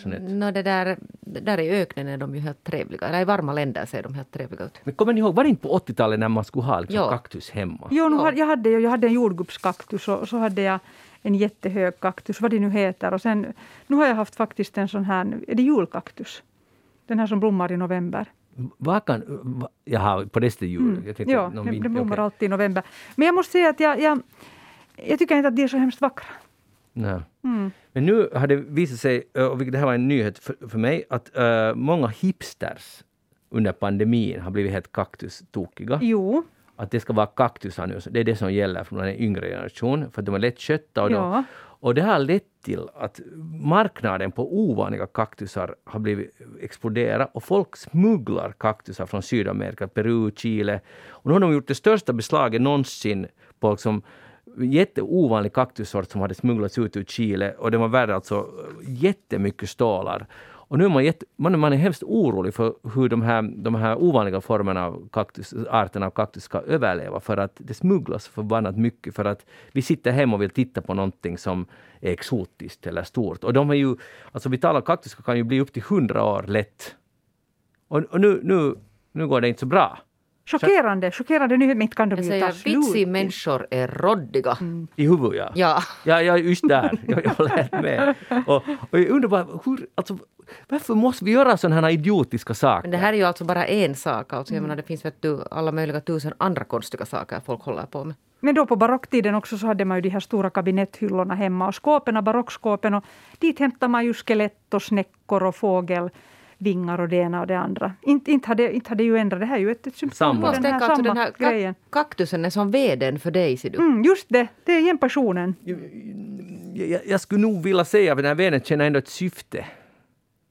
S2: No, det, där, där i öknen är de ju helt trevliga. Eller i varma länder ser de helt trevliga ut.
S1: Men kommer ni ihåg, var det inte på 80-talet när man skulle ha liksom kaktus hemma?
S3: Jo, nu, jag, hade, jag hade en jordgubbskaktus och så hade jag en jättehög kaktus, vad det nu heter. Och sen, nu har jag haft faktiskt en sån här, är det julkaktus? Den här som blommar i november.
S1: Vad kan... Jaha, på det jul? Mm.
S3: Jag ja, det, det blommar okay. alltid i november. Men jag måste säga att jag, jag, jag tycker inte att de är så hemskt vackra.
S1: Nej. Mm. Men nu har det visat sig, och det här var en nyhet för, för mig, att uh, många hipsters under pandemin har blivit helt kaktustokiga.
S3: Jo.
S1: Att det ska vara kaktusar nu, det är det som gäller för den yngre generationen, för att de är lättskötta. Och, ja och det har lett till att marknaden på ovanliga kaktusar har blivit exploderat och folk smugglar kaktusar från Sydamerika, Peru, Chile. Och nu har de gjort det största beslaget någonsin på liksom jätteovanlig kaktussort som hade smugglats ut ur Chile och den var värd alltså jättemycket stålar. Och nu är man, jätte, man, man är hemskt orolig för hur de här, de här ovanliga formerna av kaktus, arterna av kaktus ska överleva för att det smugglas förbannat mycket för att vi sitter hemma och vill titta på någonting som är exotiskt eller stort. Och de är ju, alltså vitala kaktus kan ju bli upp till 100 år lätt. Och, och nu, nu, nu går det inte så bra.
S3: Chockerande, chockerande nyhet. Men inte kan de
S2: Jag
S3: ju ta slut.
S2: vitsig människor är roddiga.
S1: I huvudet, ja.
S2: Ja.
S1: Ja, ja just där. Jag, jag helt med. Och, och jag undrar bara, hur, alltså, varför måste vi göra sådana här idiotiska saker?
S2: Men det här är ju alltså bara en sak. Alltså, jag menar, det finns vet du, alla möjliga tusen andra konstiga saker folk håller på med.
S3: Men då på barocktiden också så hade man ju de här stora kabinetthyllorna hemma och skåpen, barockskåpen och dit hämtar man ju skelett och snäckor och fågelvingar och det ena och det andra. Inte, inte, hade, inte hade ju ändrat, det här är ju ett, ett symptom
S1: Samma.
S3: på den här
S2: alltså
S3: samma
S2: den här
S3: grejen.
S2: kak- kaktusen är som veden för dig, ser du.
S3: Mm, just det, det är igen passionen.
S1: jag, jag skulle nog vilja säga att den här veden känner ändå ett syfte.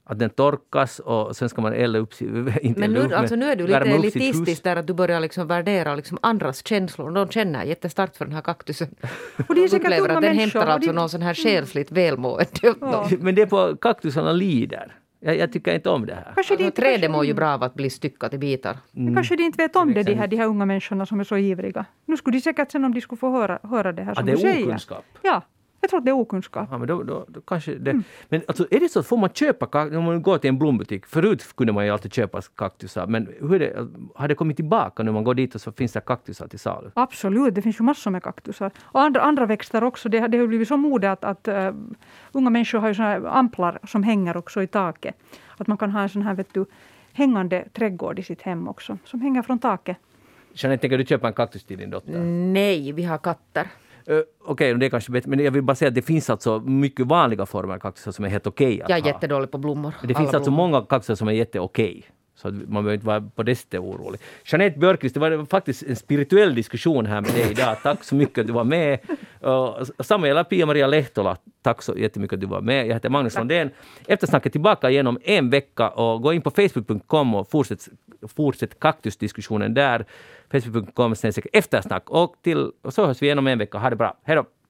S1: Att den torkas och sen ska man elda upp. Inte
S2: Men
S1: elda upp,
S2: nu, alltså, nu är du lite elitistisk där att du börjar liksom värdera liksom andras känslor. De känner jättestarkt för den här kaktusen.
S3: Och det är
S2: De
S3: säkert
S2: att den hämtar alltså
S3: de-
S2: någon sån här själsligt välmående.
S3: Ja.
S1: Men det är på kaktusarna lider. Jag, jag tycker inte om det här.
S3: Kanske
S2: Alltså,
S3: inte,
S2: trädet
S3: kanske,
S2: mår ju bra av att bli styckat i bitar.
S3: men kanske de inte vet om det, de här, de här unga människorna som är så ivriga. Nu skulle de säkert sen om de skulle få höra, höra det här
S1: Att
S3: som
S1: det
S3: du
S1: är
S3: säger.
S1: okunskap.
S3: Ja, jag tror att det är okunskap.
S1: Ja, men då, då, då kanske det.
S3: Mm.
S1: Men alltså, är det så att får man köpa kaktusar? Om man går till en blombutik. Förut kunde man ju alltid köpa kaktusar. Men hur är det, har det kommit tillbaka nu man går dit och så finns det kaktusar till salu?
S3: Absolut, det finns ju massor med kaktusar. Och andra, andra växter också. Det, har- det har blivit så mode att, att uh, unga människor har ju såna här amplar som hänger också i taket. Att man kan ha en sån här vet du, hängande trädgård i sitt hem också, som hänger från taket.
S1: Jeanette, tänker du köpa en kaktus till din dotter?
S2: Nej, vi har katter.
S1: Uh, okej, det är kanske bättre. Men jag vill bara säga att det finns alltså mycket vanliga former av kaktusar som är helt okej att
S2: Jag är
S1: ha.
S2: jättedålig på blommor.
S1: Det finns alltså
S2: blommor.
S1: många kaktusar som är jätteokej. Så att man behöver inte vara på det sättet orolig. Jeanette Björkqvist, det var faktiskt en spirituell diskussion här med dig idag. Tack så mycket att du var med. Samma gäller Pia-Maria Lehtola. Tack så jättemycket att du var med. Jag heter Magnus Lundén. Eftersnacket tillbaka igen om en vecka och gå in på facebook.com och fortsätt, fortsätt kaktusdiskussionen där. Facebook.com eftersnack. Och, till, och så hörs vi igen om en vecka. Ha det bra. Hej då!